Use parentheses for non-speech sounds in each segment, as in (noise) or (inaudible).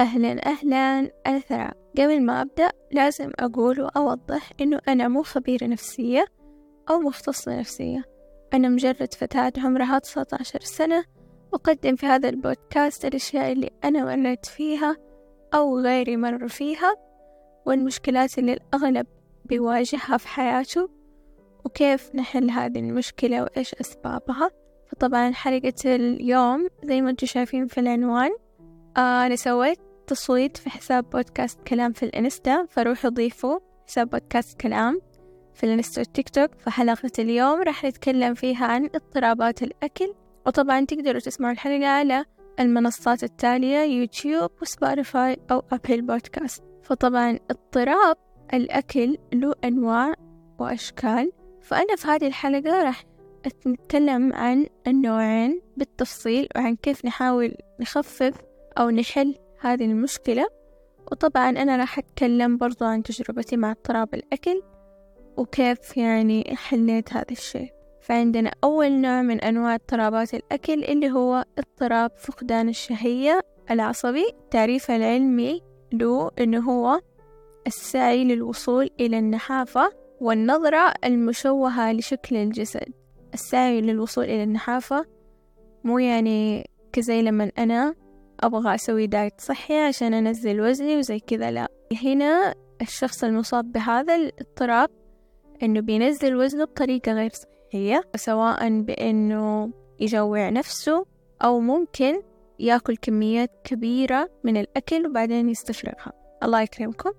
أهلا أهلا. أنا ثراء قبل ما أبدأ لازم أقول وأوضح إنه أنا مو خبيرة نفسية أو مختصة نفسية. أنا مجرد فتاة عمرها تسعة عشر سنة. أقدم في هذا البودكاست الأشياء اللي أنا مريت فيها أو غيري مر فيها والمشكلات اللي الأغلب بيواجهها في حياته وكيف نحل هذه المشكلة وإيش أسبابها. فطبعا حلقة اليوم زي ما أنتم شايفين في العنوان. آه أنا سويت تصويت في حساب بودكاست كلام في الإنستا فروحوا ضيفوا حساب بودكاست كلام في الإنستا والتيك توك. فحلقة اليوم راح نتكلم فيها عن اضطرابات الأكل وطبعا تقدروا تسمعوا الحلقة على المنصات التالية يوتيوب وسبوتيفاي أو أبل بودكاست. فطبعا اضطراب الأكل له أنواع وأشكال. فأنا في هذه الحلقة راح نتكلم عن النوعين بالتفصيل وعن كيف نحاول نخفف أو نحل هذه المشكلة وطبعا أنا راح أتكلم برضو عن تجربتي مع اضطراب الأكل وكيف يعني حليت هذا الشيء. فعندنا أول نوع من أنواع اضطرابات الأكل اللي هو اضطراب فقدان الشهية العصبي تعريفه العلمي له إنه هو السعي للوصول إلى النحافة والنظرة المشوهة لشكل الجسد. السعي للوصول إلى النحافة مو يعني كزي لما أنا أبغى أسوي دايت صحي عشان أنزل وزني وزي كذا لا. هنا الشخص المصاب بهذا الاضطراب إنه بينزل وزنه بطريقة غير صحية سواء بإنه يجوع نفسه أو ممكن يأكل كميات كبيرة من الأكل وبعدين يستفرغها الله يكرمكم.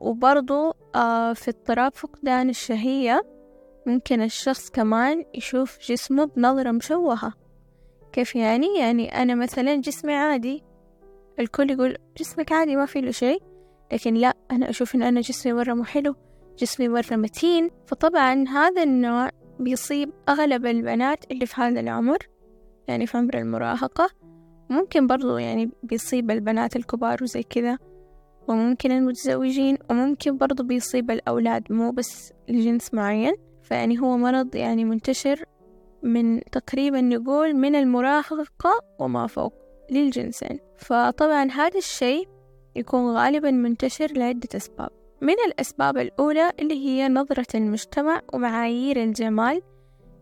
وبرضو آه في اضطراب فقدان الشهية ممكن الشخص كمان يشوف جسمه بنظرة مشوهة. كيف يعني؟ يعني أنا مثلا جسمي عادي. الكل يقول جسمك عادي ما في له شيء. لكن لا أنا أشوف إن أنا جسمي مرة مو حلو جسمي مرة متين. فطبعا هذا النوع بيصيب أغلب البنات اللي في هذا العمر يعني في عمر المراهقة. ممكن برضو يعني بيصيب البنات الكبار وزي كذا وممكن المتزوجين وممكن برضو بيصيب الأولاد مو بس لجنس معين. فيعني هو مرض يعني منتشر من تقريبا نقول من المراهقة وما فوق للجنسين. فطبعا هذا الشيء يكون غالبا منتشر لعدة أسباب. من الأسباب الأولى اللي هي نظرة المجتمع ومعايير الجمال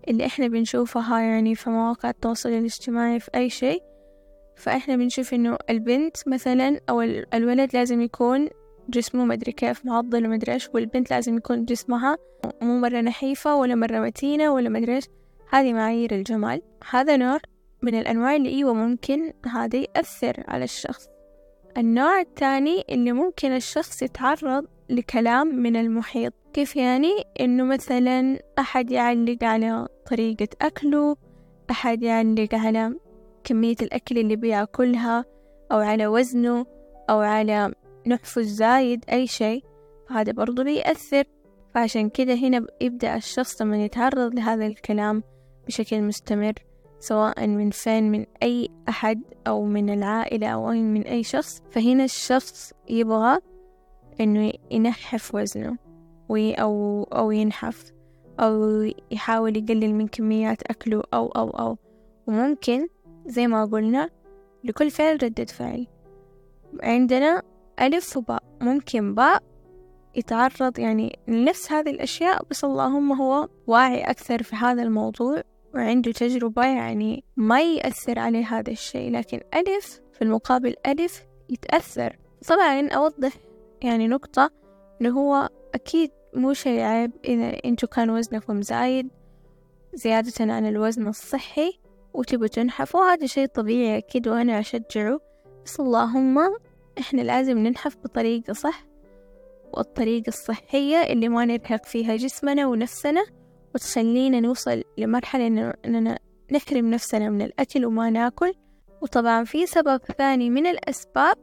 اللي إحنا بنشوفها يعني في مواقع التواصل الاجتماعي في أي شيء. فإحنا بنشوف إنه البنت مثلا أو الولد لازم يكون جسمه مدري كيف معضل ومدري إيش والبنت لازم يكون جسمها مو مرة نحيفة ولا مرة متينة ولا مدري إيش. هذه معايير الجمال. هذا نوع من الأنواع اللي إيوة ممكن هذا يأثر على الشخص. النوع الثاني اللي ممكن الشخص يتعرض لكلام من المحيط. كيف يعني؟ إنه مثلا أحد يعلق على طريقة أكله أحد يعلق على كمية الأكل اللي بيأكلها أو على وزنه أو على نحفه الزايد أي شيء. فهذا برضو بيأثر. فعشان كده هنا يبدأ الشخص لما يتعرض لهذا الكلام بشكل مستمر سواء من فين من أي أحد أو من العائلة أو من أي شخص فهنا الشخص يبغى إنه ينحف وزنه أو أو ينحف أو يحاول يقلل من كميات أكله أو أو أو. وممكن زي ما قلنا لكل فعل ردة فعل. عندنا ألف وباء. ممكن باء يتعرض يعني لنفس هذه الأشياء بس اللهم هو واعي أكثر في هذا الموضوع. وعنده تجربة يعني ما يأثر عليه هذا الشيء لكن ألف في المقابل ألف يتأثر. طبعا أوضح يعني نقطة إنه هو أكيد مو شيء عيب إذا أنتوا كان وزنكم زايد زيادة عن الوزن الصحي وتبوا تنحفوا هذا شيء طبيعي أكيد وأنا أشجعه. بس اللهم إحنا لازم ننحف بطريقة صح والطريقة الصحية اللي ما نرهق فيها جسمنا ونفسنا وتخلينا نوصل لمرحلة إننا نحرم نفسنا من الأكل وما ناكل. وطبعا في سبب ثاني من الأسباب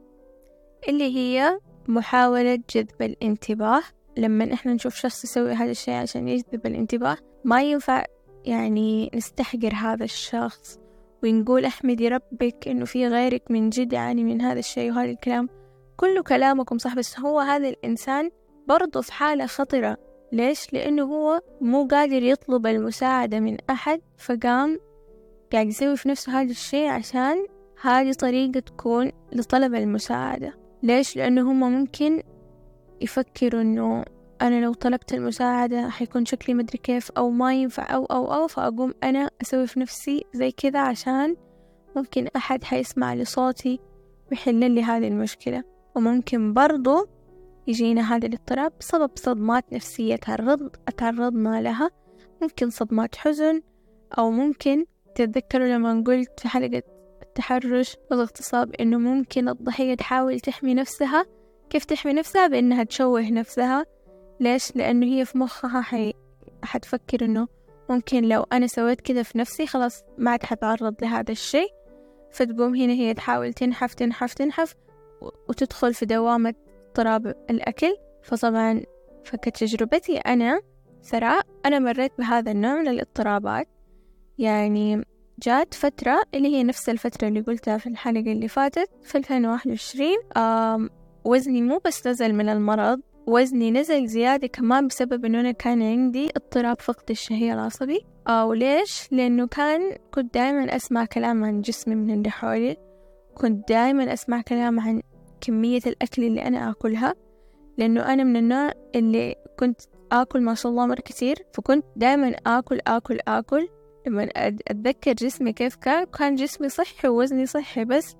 اللي هي محاولة جذب الانتباه. لما إحنا نشوف شخص يسوي هذا الشيء عشان يجذب الانتباه ما ينفع يعني نستحقر هذا الشخص ونقول احمدي ربك إنه في غيرك من جد يعني من هذا الشيء وهذا الكلام. كله كلامكم صح بس هو هذا الإنسان برضه في حالة خطرة. ليش؟ لأنه هو مو قادر يطلب المساعدة من أحد فقام قاعد يسوي في نفسه هذا الشيء عشان هذه طريقة تكون لطلب المساعدة ليش؟ لأنه هم ممكن يفكروا إنه أنا لو طلبت المساعدة حيكون شكلي مدري كيف أو ما ينفع أو أو أو فأقوم أنا أسوي في نفسي زي كذا عشان ممكن أحد حيسمع لصوتي ويحل لي هذه المشكلة وممكن برضو يجينا هذا الاضطراب بسبب صدمات نفسية تعرض تعرضنا لها. ممكن صدمات حزن أو ممكن تتذكروا لما قلت في حلقة التحرش والاغتصاب إنه ممكن الضحية تحاول تحمي نفسها. كيف تحمي نفسها؟ بإنها تشوه نفسها. ليش؟ لأنه هي في مخها حي... حتفكر إنه ممكن لو أنا سويت كذا في نفسي خلاص ما عاد حتعرض لهذا الشيء. فتقوم هنا هي تحاول تنحف تنحف تنحف وتدخل في دوامة اضطراب الأكل فطبعا فكتجربتي أنا ثراء أنا مريت بهذا النوع من الاضطرابات يعني جات فترة اللي هي نفس الفترة اللي قلتها في الحلقة اللي فاتت في 2021 وزني مو بس نزل من المرض وزني نزل زيادة كمان بسبب إنه أنا كان عندي اضطراب فقد الشهية العصبي آه وليش؟ لأنه كان كنت دائما أسمع كلام عن جسمي من اللي حولي كنت دائما أسمع كلام عن كمية الأكل اللي أنا أكلها لأنه أنا من النوع اللي كنت آكل ما شاء الله مرة كتير فكنت دائما آكل آكل آكل. لما أتذكر جسمي كيف كان كان جسمي صحي ووزني صحي بس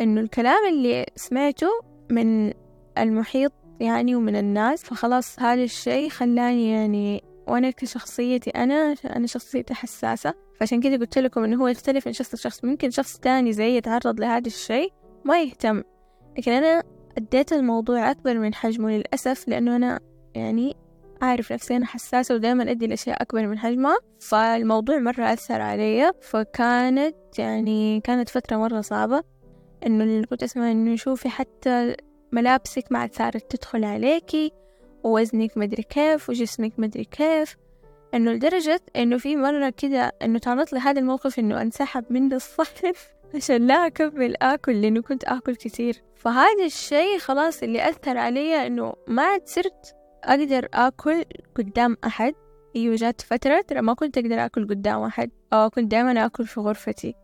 إنه الكلام اللي سمعته من المحيط يعني ومن الناس فخلاص هذا الشيء خلاني يعني وأنا كشخصيتي أنا أنا شخصيتي حساسة. فعشان كذا قلت لكم إنه هو يختلف من شخص لشخص. ممكن شخص تاني زي يتعرض لهذا الشيء ما يهتم. لكن أنا أديت الموضوع أكبر من حجمه للأسف لأنه أنا يعني أعرف نفسي أنا حساسة ودائما أدي الأشياء أكبر من حجمها فالموضوع مرة أثر علي. فكانت يعني كانت فترة مرة صعبة إنه اللي كنت أسمع إنه شوفي حتى ملابسك ما عاد صارت تدخل عليكي ووزنك مدري كيف وجسمك مدري كيف. إنه لدرجة إنه في مرة كده إنه تعرضت لهذا الموقف إنه أنسحب مني الصحن عشان لا أكمل آكل لأنه كنت آكل كتير. فهذا الشي خلاص اللي أثر علي إنه ما عاد صرت أقدر آكل قدام أحد. أيوة جات فترة ترى ما كنت أقدر آكل قدام أحد. أو كنت دائما آكل في غرفتي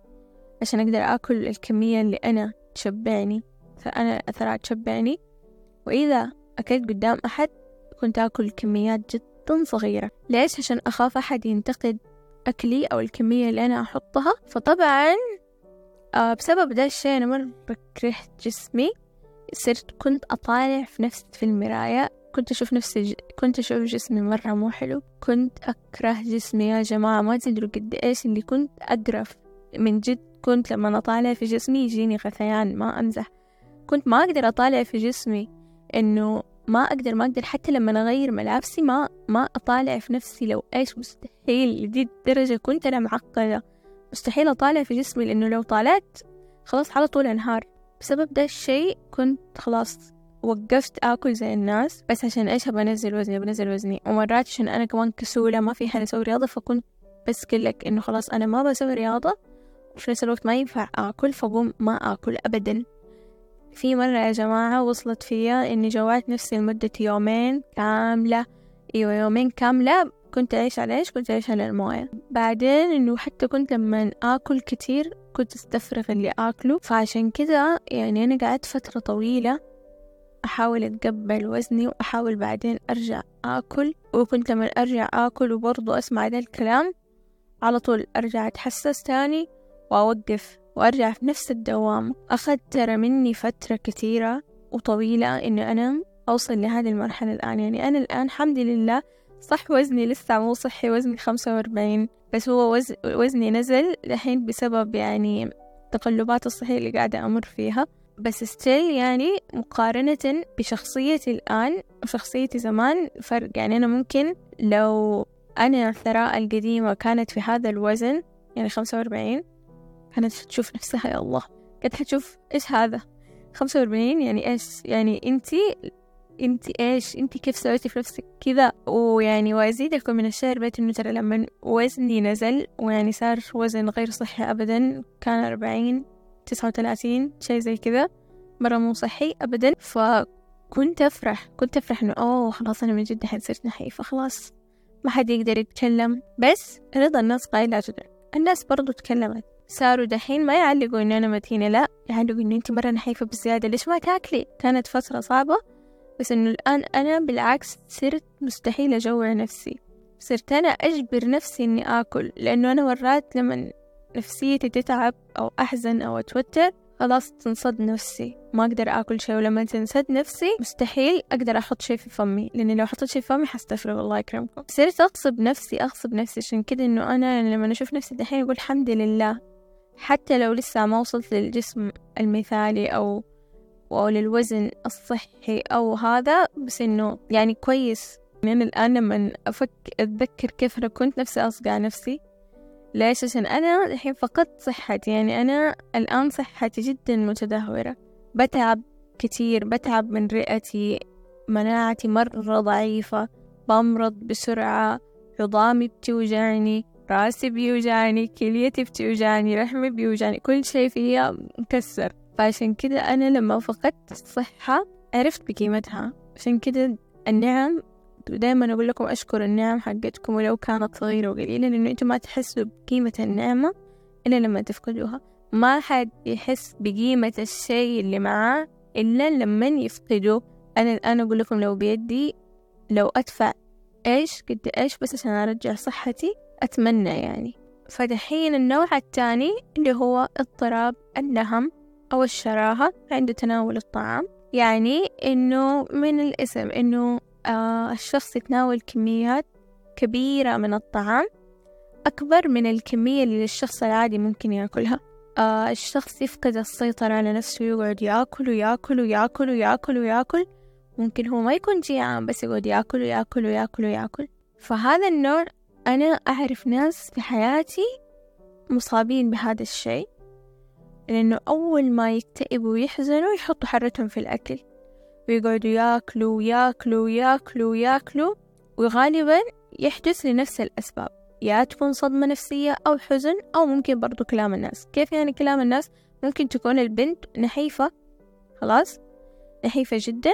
عشان أقدر آكل الكمية اللي أنا تشبعني. فأنا أثرات تشبعني. وإذا أكلت قدام أحد كنت آكل كميات جدا صغيرة. ليش؟ عشان أخاف أحد ينتقد أكلي أو الكمية اللي أنا أحطها. فطبعا آه بسبب ده الشيء أنا مرة كرهت جسمي. صرت كنت أطالع في نفسي في المراية. كنت أشوف نفسي ج... كنت أشوف جسمي مرة مو حلو. كنت أكره جسمي يا جماعة. ما تدروا قد إيش اللي كنت أقرف من جد كنت لما أطالع في جسمي يجيني غثيان ما أمزح كنت ما أقدر أطالع في جسمي إنه ما أقدر ما أقدر. حتى لما أغير ملابسي ما ما أطالع في نفسي لو إيش مستحيل. لدي الدرجة كنت أنا معقدة. مستحيل أطالع في جسمي لأنه لو طالعت خلاص على طول أنهار. بسبب ده الشيء كنت خلاص وقفت آكل زي الناس بس عشان إيش؟ أبغى أنزل وزني بنزل وزني. ومرات عشان أنا كمان كسولة ما في حد أسوي رياضة فكنت بس لك إنه خلاص أنا ما بسوي رياضة وفي نفس الوقت ما ينفع آكل فقوم ما آكل أبدا. في مرة يا جماعة وصلت فيا إني جوعت نفسي لمدة يومين كاملة. أيوة يومين كاملة كنت أعيش على إيش؟ كنت أعيش على الموية. بعدين إنه حتى كنت لما آكل كتير كنت أستفرغ اللي آكله. فعشان كذا يعني أنا قعدت فترة طويلة أحاول أتقبل وزني وأحاول بعدين أرجع آكل. وكنت لما أرجع آكل وبرضو أسمع ذا الكلام على طول أرجع أتحسس تاني وأوقف وأرجع في نفس الدوام. أخذ ترى مني فترة كثيرة وطويلة إنه أنا أوصل لهذه المرحلة الآن. يعني أنا الآن الحمد لله صح وزني لسه مو صحي وزني خمسة وأربعين بس هو وز... وزني نزل الحين بسبب يعني التقلبات الصحية اللي قاعدة أمر فيها. بس still يعني مقارنة بشخصيتي الآن وشخصيتي زمان فرق. يعني أنا ممكن لو أنا ثراء القديمة كانت في هذا الوزن يعني خمسة وأربعين كانت تشوف نفسها يا الله كانت حتشوف إيش هذا؟ خمسة وأربعين يعني إيش؟ يعني أنتي انت إيش؟ انت كيف سويتي في نفسك كذا؟ ويعني وازيدكم من الشعر بيت انه ترى لما وزني نزل ويعني صار وزن غير صحي ابدا كان أربعين تسعة وثلاثين شي زي كذا. مرة مو صحي ابدا. فكنت أفرح كنت أفرح إنه أوه خلاص أنا من جد الحين صرت نحيفة خلاص ما حد يقدر يتكلم. بس رضا الناس قايلة جدا الناس برضو تكلمت. صاروا دحين ما يعلقوا إنه أنا متينة لا يعلقوا إنه أنت مرة نحيفة بزيادة. ليش ما تاكلي؟ كانت فترة صعبة. بس إنه الآن أنا بالعكس صرت مستحيل أجوع نفسي. صرت أنا أجبر نفسي إني آكل لأنه أنا مرات لما نفسيتي تتعب أو أحزن أو أتوتر خلاص تنصد نفسي. ما أقدر آكل شيء ولما تنسد نفسي مستحيل أقدر أحط شيء في فمي. لأني لو حطيت شيء في فمي حستفرغ الله يكرمكم. صرت أغصب نفسي أغصب نفسي. عشان كده إنه أنا لما أشوف نفسي دحين أقول الحمد لله. حتى لو لسه ما وصلت للجسم المثالي أو أو للوزن الصحي أو هذا بس إنه يعني كويس. يعني الآن لما أفك أتذكر كيف أنا كنت نفسي أصقع نفسي. ليش؟ عشان أنا الحين فقدت صحتي. يعني أنا الآن صحتي جدا متدهورة. بتعب كتير بتعب من رئتي مناعتي مرة ضعيفة بمرض بسرعة عظامي بتوجعني رأسي بيوجعني كليتي بتوجعني رحمي بيوجعني كل شي فيها مكسر. فعشان كده أنا لما فقدت الصحة عرفت بقيمتها. عشان كده النعم ودايما أقول لكم أشكر النعم حقتكم ولو كانت صغيرة وقليلة لأنه أنتم ما تحسوا بقيمة النعمة إلا لما تفقدوها. ما حد يحس بقيمة الشيء اللي معاه إلا لما يفقده. أنا الآن أقول لكم لو بيدي لو أدفع إيش قد إيش بس عشان أرجع صحتي أتمنى يعني. فدحين النوع الثاني اللي هو اضطراب النهم. أو الشراهة عند تناول الطعام يعني إنه من الاسم إنه آه الشخص يتناول كميات كبيرة من الطعام أكبر من الكمية اللي الشخص العادي ممكن يأكلها. آه الشخص يفقد السيطرة على نفسه ويقعد يأكل ويأكل ويأكل ويأكل ويأكل ممكن هو ما يكون جيعان بس يقعد يأكل ويأكل ويأكل ويأكل. فهذا النوع أنا أعرف ناس في حياتي مصابين بهذا الشيء. لأنه أول ما يكتئبوا ويحزنوا يحطوا حرتهم في الأكل. ويقعدوا ياكلوا وياكلوا وياكلوا وياكلوا وغالبا يحدث لنفس الأسباب. يا تكون صدمة نفسية أو حزن أو ممكن برضو كلام الناس. كيف يعني كلام الناس؟ ممكن تكون البنت نحيفة خلاص؟ نحيفة جدا.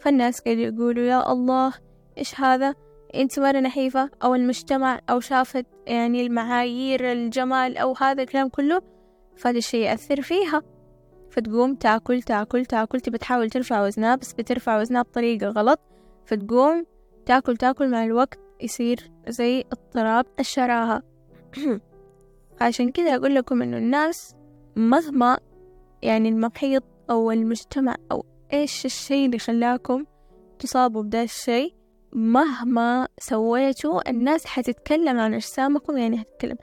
فالناس قاعدوا يقولوا يا الله إيش هذا؟ أنت مرة نحيفة؟ أو المجتمع أو شافت يعني المعايير الجمال أو هذا الكلام كله؟ فهذا الشيء يأثر فيها. فتقوم تاكل تاكل تاكل تبى تحاول ترفع وزنها بس بترفع وزنها بطريقة غلط. فتقوم تاكل تاكل مع الوقت يصير زي اضطراب الشراهة. (clears throat) عشان كذا أقول لكم إنه الناس مهما يعني المحيط أو المجتمع أو إيش الشيء اللي خلاكم تصابوا بدا الشيء مهما سويتوا الناس حتتكلم عن أجسامكم يعني هتتكلم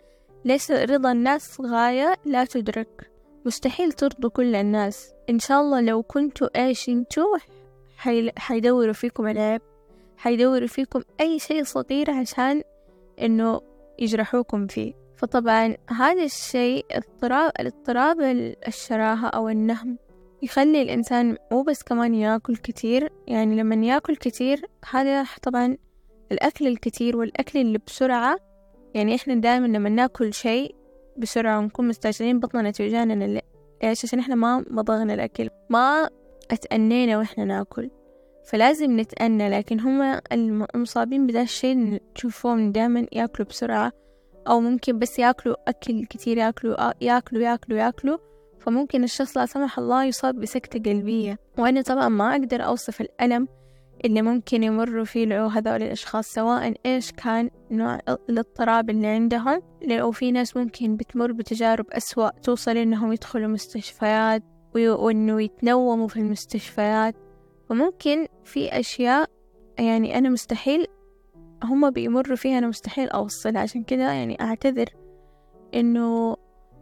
ليس رضا الناس غاية؟ لا تدرك. مستحيل ترضوا كل الناس. إن شاء الله لو كنتوا إيش أنتوا حي... حيدوروا فيكم العيب. حيدوروا فيكم أي شيء صغير عشان إنه يجرحوكم فيه. فطبعا هذا الشيء اضطراب الاضطراب الشراهة أو النهم. يخلي الإنسان مو بس كمان ياكل كتير. يعني لما ياكل كتير هذا طبعا الأكل الكتير والأكل اللي بسرعة يعني إحنا دائما لما نأكل شيء بسرعة ونكون مستعجلين بطننا توجعنا ليش عشان إحنا ما مضغنا الأكل ما اتأنينا وإحنا نأكل. فلازم نتأنى لكن هم المصابين بدا الشيء تشوفوهم دائما يأكلوا بسرعة أو ممكن بس يأكلوا أكل كتير يأكلوا يأكلوا يأكلوا يأكلوا. فممكن الشخص لا سمح الله يصاب بسكتة قلبية. وأنا طبعا ما أقدر أوصف الألم اللي ممكن يمروا فيه هذول الأشخاص سواء إيش كان نوع الاضطراب اللي عندهم لو في ناس ممكن بتمر بتجارب أسوأ توصل إنهم يدخلوا مستشفيات وإنه يتنوموا في المستشفيات. وممكن في أشياء يعني أنا مستحيل هم بيمروا فيها أنا مستحيل أوصلها. عشان كده يعني أعتذر إنه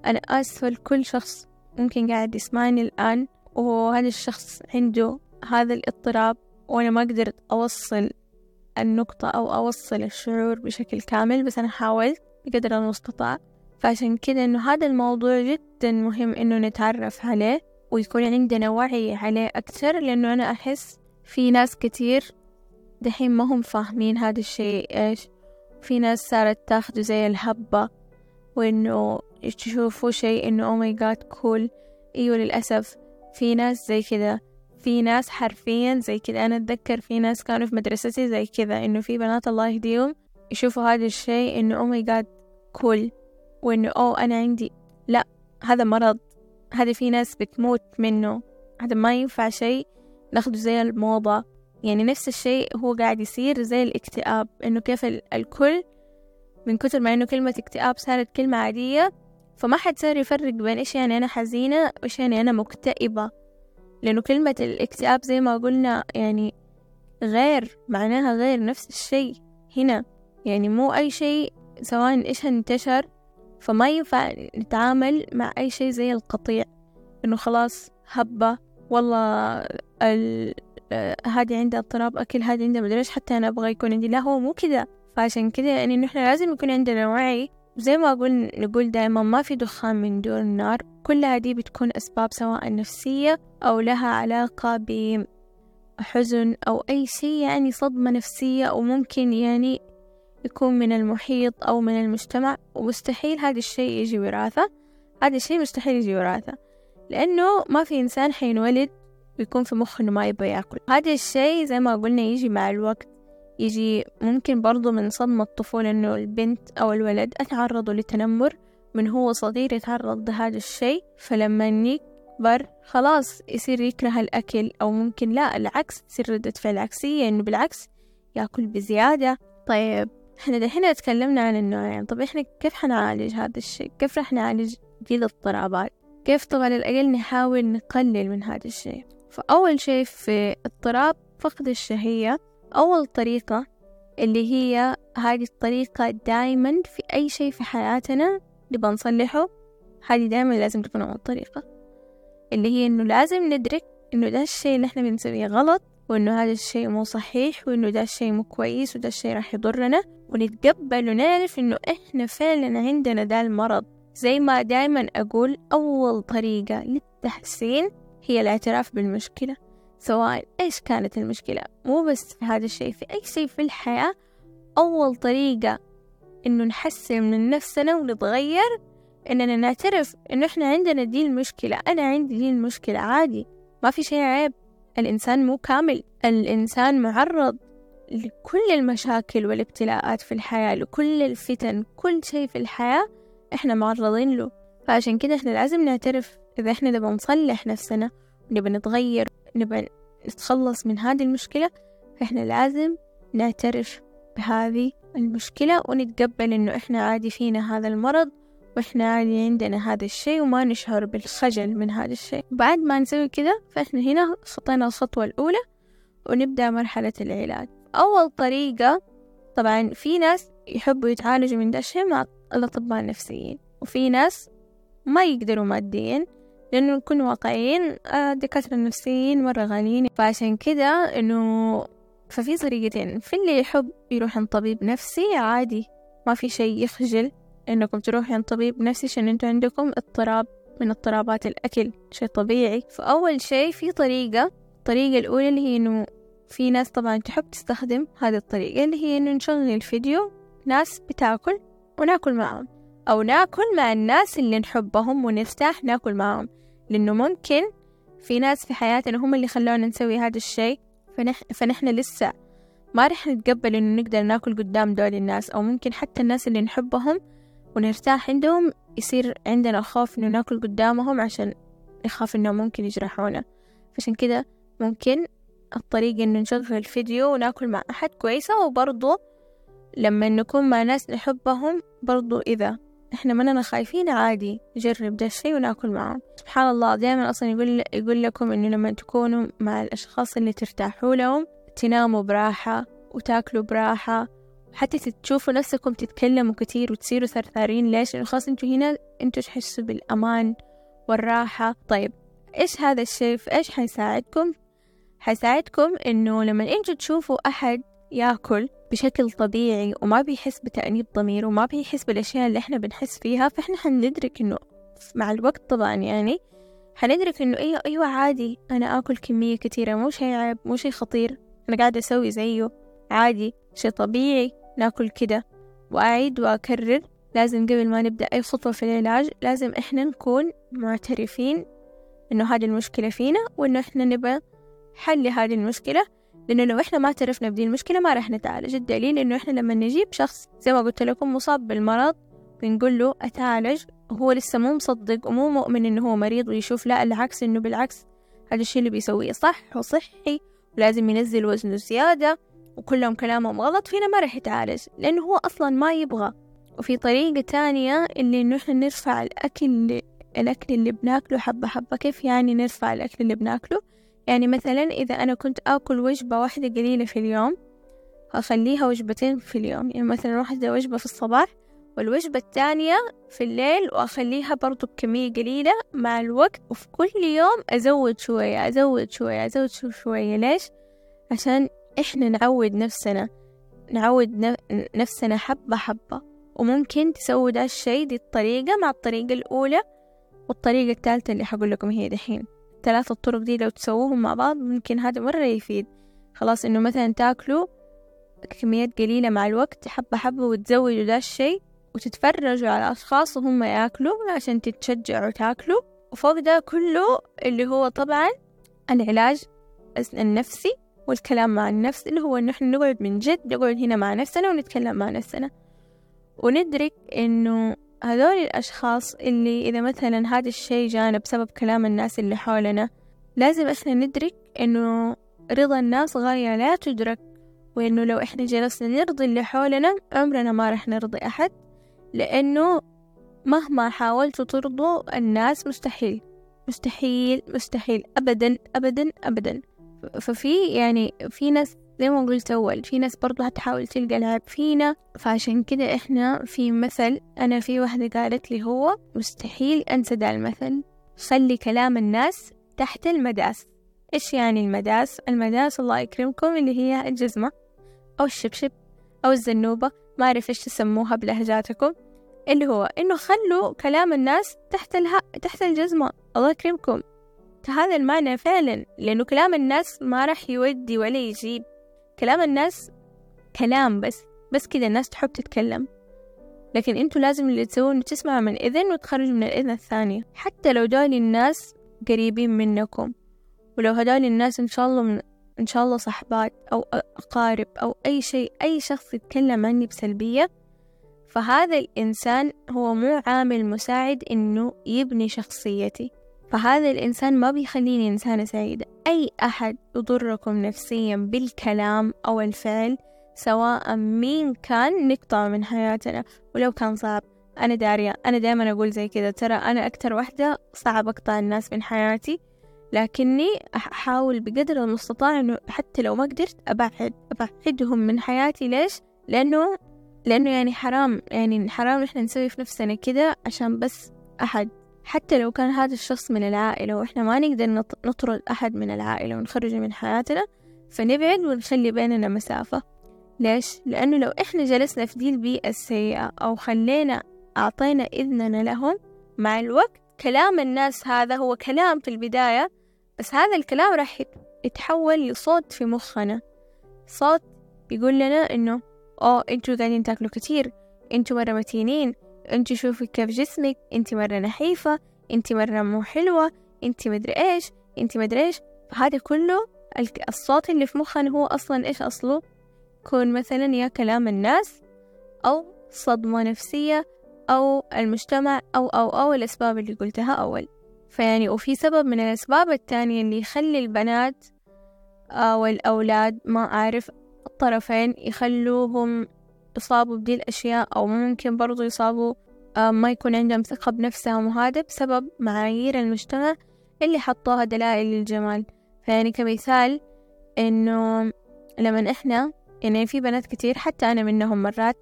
أنا آسفة لكل شخص ممكن قاعد يسمعني الآن وهذا الشخص عنده هذا الاضطراب. وأنا ما قدرت أوصل النقطة أو أوصل الشعور بشكل كامل بس أنا حاولت بقدر المستطاع. فعشان كده إنه هذا الموضوع جدا مهم إنه نتعرف عليه ويكون عندنا وعي عليه أكثر لأنه أنا أحس في ناس كتير دحين ما هم فاهمين هذا الشيء إيش؟ في ناس صارت تاخده زي الهبة وإنه تشوفوا شيء إنه oh my God cool أيوة للأسف في ناس زي كذا في ناس حرفيا زي كذا أنا أتذكر في ناس كانوا في مدرستي زي كذا إنه في بنات الله يهديهم يشوفوا هذا الشيء إنه oh my God cool وإنه أو أنا عندي لا هذا مرض. هذا في ناس بتموت منه. هذا ما ينفع شيء. ناخده زي الموضة. يعني نفس الشيء هو قاعد يصير زي الاكتئاب إنه كيف الكل من كتر ما إنه كلمة اكتئاب صارت كلمة عادية فما حد صار يفرق بين إيش يعني أنا حزينة وإيش يعني أنا مكتئبة. لأنه كلمة الاكتئاب زي ما قلنا يعني غير معناها غير نفس الشيء هنا. يعني مو أي شيء سواء إيش انتشر فما ينفع نتعامل مع أي شيء زي القطيع. إنه خلاص هبة والله ال... هذه عندها اضطراب أكل هذه عندها مدريش حتى أنا أبغى يكون عندي. لا هو مو كذا فعشان كذا يعني نحن لازم يكون عندنا وعي زي ما أقول نقول دائما ما في دخان من دون النار كل هذه بتكون أسباب سواء نفسية أو لها علاقة بحزن أو أي شيء يعني صدمة نفسية أو ممكن يعني يكون من المحيط أو من المجتمع. ومستحيل هذا الشيء يجي وراثة. هذا الشيء مستحيل يجي وراثة. لأنه ما في إنسان حينولد ويكون في مخه إنه ما يبغى يأكل. هذا الشيء زي ما قلنا يجي مع الوقت. يجي ممكن برضو من صدمة الطفولة إنه البنت أو الولد أتعرضوا لتنمر من هو صغير يتعرض لهذا الشيء فلما يكبر خلاص يصير يكره الأكل أو ممكن لا العكس تصير ردة فعل عكسية إنه بالعكس يأكل بزيادة. طيب إحنا دحين تكلمنا عن النوعين طب إحنا كيف حنعالج هذا الشيء؟ كيف راح نعالج دي الاضطرابات كيف طبعا الأقل نحاول نقلل من هذا الشيء؟ فأول شيء في اضطراب فقد الشهية أول طريقة اللي هي هذه الطريقة دايما في أي شيء في حياتنا نبغى نصلحه هذه دايما لازم تكون أول طريقة. اللي هي إنه لازم ندرك إنه ده الشيء اللي إحنا بنسويه غلط وإنه هذا الشيء مو صحيح وإنه ده الشيء مو كويس وده الشيء راح يضرنا. ونتقبل ونعرف إنه إحنا فعلا عندنا ده المرض. زي ما دايما أقول أول طريقة للتحسين هي الاعتراف بالمشكلة. سواء إيش كانت المشكلة؟ مو بس في هذا الشيء في أي شيء في الحياة أول طريقة إنه نحسن من نفسنا ونتغير إننا نعترف إنه إحنا عندنا دي المشكلة أنا عندي دي المشكلة عادي ما في شيء عيب. الإنسان مو كامل الإنسان معرض لكل المشاكل والابتلاءات في الحياة لكل الفتن كل شيء في الحياة إحنا معرضين له. فعشان كده إحنا لازم نعترف إذا إحنا نبغى نصلح نفسنا ونبغى نتغير. نبغى نتخلص من هذه المشكلة فإحنا لازم نعترف بهذه المشكلة ونتقبل إنه إحنا عادي فينا هذا المرض وإحنا عادي عندنا هذا الشيء وما نشعر بالخجل من هذا الشيء. بعد ما نسوي كده فإحنا هنا خطينا الخطوة الأولى ونبدأ مرحلة العلاج. أول طريقة طبعا في ناس يحبوا يتعالجوا من ده الشيء مع الأطباء النفسيين وفي ناس ما يقدروا ماديا. لأنه نكون واقعيين آه، الدكاترة النفسيين مرة غاليين فعشان كده إنه ففي طريقتين. في اللي يحب يروح عند طبيب نفسي عادي ما في شيء يخجل إنكم تروحوا عند طبيب نفسي عشان أنتوا عندكم اضطراب من اضطرابات الأكل شيء طبيعي. فأول شيء في طريقة الطريقة الأولى اللي هي إنه في ناس طبعا تحب تستخدم هذه الطريقة اللي هي إنه نشغل الفيديو ناس بتاكل وناكل معهم أو نأكل مع الناس اللي نحبهم ونرتاح نأكل معهم لأنه ممكن في ناس في حياتنا هم اللي خلونا نسوي هذا الشيء فنح... فنحن لسه ما رح نتقبل إنه نقدر نأكل قدام دول الناس أو ممكن حتى الناس اللي نحبهم ونرتاح عندهم يصير عندنا خوف إنه نأكل قدامهم عشان نخاف إنه ممكن يجرحونا. فعشان كده ممكن الطريقة إنه نشغل فيديو ونأكل مع أحد كويسة وبرضو لما نكون مع ناس نحبهم برضو إذا إحنا مننا خايفين عادي نجرب ده الشي وناكل معهم سبحان الله دائما أصلا يقول, يقول لكم إنه لما تكونوا مع الأشخاص اللي ترتاحوا لهم تناموا براحة وتاكلوا براحة. حتى تشوفوا نفسكم تتكلموا كتير وتصيروا ثرثارين. ليش؟ لأنه خلاص أنتوا هنا أنتوا تحسوا بالأمان والراحة. طيب إيش هذا الشيء في إيش حيساعدكم؟ حيساعدكم إنه لما أنتوا تشوفوا أحد ياكل بشكل طبيعي وما بيحس بتأنيب ضمير وما بيحس بالأشياء اللي إحنا بنحس فيها فإحنا حندرك إنه مع الوقت طبعا يعني حندرك إنه أيوة أيوة عادي أنا آكل كمية كتيرة مو شي عيب مو شي خطير أنا قاعدة أسوي زيه عادي شي طبيعي ناكل كده. وأعيد وأكرر لازم قبل ما نبدأ أي خطوة في العلاج لازم إحنا نكون معترفين إنه هذه المشكلة فينا وإنه إحنا نبغى حل هذه المشكلة لأنه لو إحنا ما اعترفنا بدي المشكلة ما راح نتعالج. الدليل إنه إحنا لما نجيب شخص زي ما قلت لكم مصاب بالمرض بنقول له أتعالج وهو لسه مو مصدق ومو مؤمن إنه هو مريض ويشوف لا العكس إنه بالعكس هذا الشيء اللي بيسويه صح وصحي ولازم ينزل وزنه زيادة وكلهم كلامهم غلط فينا ما راح يتعالج لأنه هو أصلا ما يبغى. وفي طريقة تانية اللي إنه إحنا نرفع الأكل الأكل اللي بناكله حبة حبة كيف يعني نرفع الأكل اللي بناكله؟ يعني مثلا إذا أنا كنت آكل وجبة واحدة قليلة في اليوم أخليها وجبتين في اليوم. يعني مثلا واحدة وجبة في الصباح والوجبة الثانية في الليل وأخليها برضو بكمية قليلة مع الوقت. وفي كل يوم أزود شوية أزود شوية أزود شوية ليش؟ عشان إحنا نعود نفسنا نعود نفسنا حبة حبة. وممكن تسوي ده الشي دي الطريقة مع الطريقة الأولى والطريقة الثالثة اللي حقول لكم هي دحين. ثلاثة الطرق دي لو تسووهم مع بعض ممكن هذا مرة يفيد. خلاص إنه مثلا تاكلوا كميات قليلة مع الوقت حبة حبة وتزودوا ده الشي وتتفرجوا على أشخاص وهم ياكلوا عشان تتشجعوا تاكلوا. وفوق ده كله اللي هو طبعا العلاج النفسي والكلام مع النفس اللي هو إنه إحنا نقعد من جد نقعد هنا مع نفسنا ونتكلم مع نفسنا. وندرك إنه هذول الأشخاص اللي إذا مثلا هذا الشي جانا بسبب كلام الناس اللي حولنا لازم إحنا ندرك إنه رضا الناس غاية لا تدرك وإنه لو إحنا جلسنا نرضي اللي حولنا عمرنا ما رح نرضي أحد لأنه مهما حاولتوا ترضوا الناس مستحيل مستحيل مستحيل أبدا أبدا أبدا. ففي يعني في ناس زي ما قلت أول في ناس برضو هتحاول تلقى العيب فينا فعشان كده إحنا في مثل أنا في واحدة قالت لي هو مستحيل أنسى دا المثل خلي كلام الناس تحت المداس. إيش يعني المداس؟ المداس الله يكرمكم اللي هي الجزمة أو الشبشب أو الزنوبة ما أعرف إيش تسموها بلهجاتكم. اللي هو إنه خلوا كلام الناس تحت الها... تحت الجزمة. الله يكرمكم. هذا المعنى فعلا لأنه كلام الناس ما راح يودي ولا يجيب. كلام الناس كلام بس بس كده الناس تحب تتكلم. لكن أنتوا لازم اللي تسوون تسمعوا من إذن وتخرجوا من الإذن الثانية حتى لو دول الناس قريبين منكم ولو هدول الناس إن شاء الله من إن شاء الله صحبات أو أقارب أو أي شيء أي شخص يتكلم عني بسلبية فهذا الإنسان هو مو عامل مساعد إنه يبني شخصيتي. فهذا الإنسان ما بيخليني إنسانة سعيدة. أي أحد يضركم نفسيا بالكلام أو الفعل سواء مين كان نقطع من حياتنا. ولو كان صعب أنا دارية أنا دائما أقول زي كذا. ترى أنا أكتر واحدة صعب أقطع الناس من حياتي لكني أحاول بقدر المستطاع إنه حتى لو ما قدرت أبعد أبعدهم من حياتي. ليش؟ لأنه لأنه يعني حرام. يعني حرام إحنا نسوي في نفسنا كده عشان بس أحد. حتى لو كان هذا الشخص من العائلة وإحنا ما نقدر نطرد أحد من العائلة ونخرجه من حياتنا فنبعد ونخلي بيننا مسافة ليش؟ لأنه لو إحنا جلسنا في دي البيئة السيئة أو خلينا أعطينا إذننا لهم مع الوقت كلام الناس هذا هو كلام في البداية بس هذا الكلام راح يتحول لصوت في مخنا صوت يقول لنا إنه أوه أنتوا قاعدين تاكلوا كتير أنتوا مرة متينين أنتوا شوفي كيف جسمك أنت مرة نحيفة أنت مرة مو حلوة أنت مدري إيش أنت مدري إيش. فهذا كله الصوت اللي في مخنا هو أصلا إيش أصله؟ يكون مثلا يا كلام الناس أو صدمة نفسية أو المجتمع أو أو أو الأسباب اللي قلتها أول. فيعني وفي سبب من الأسباب التانية اللي يخلي البنات أو الأولاد ما أعرف الطرفين يخلوهم يصابوا بدي الأشياء أو ممكن برضو يصابوا آه، ما يكون عندهم ثقة بنفسهم وهذا بسبب معايير المجتمع اللي حطوها دلائل للجمال. فيعني كمثال إنه لما إحنا يعني في بنات كتير حتى أنا منهم مرات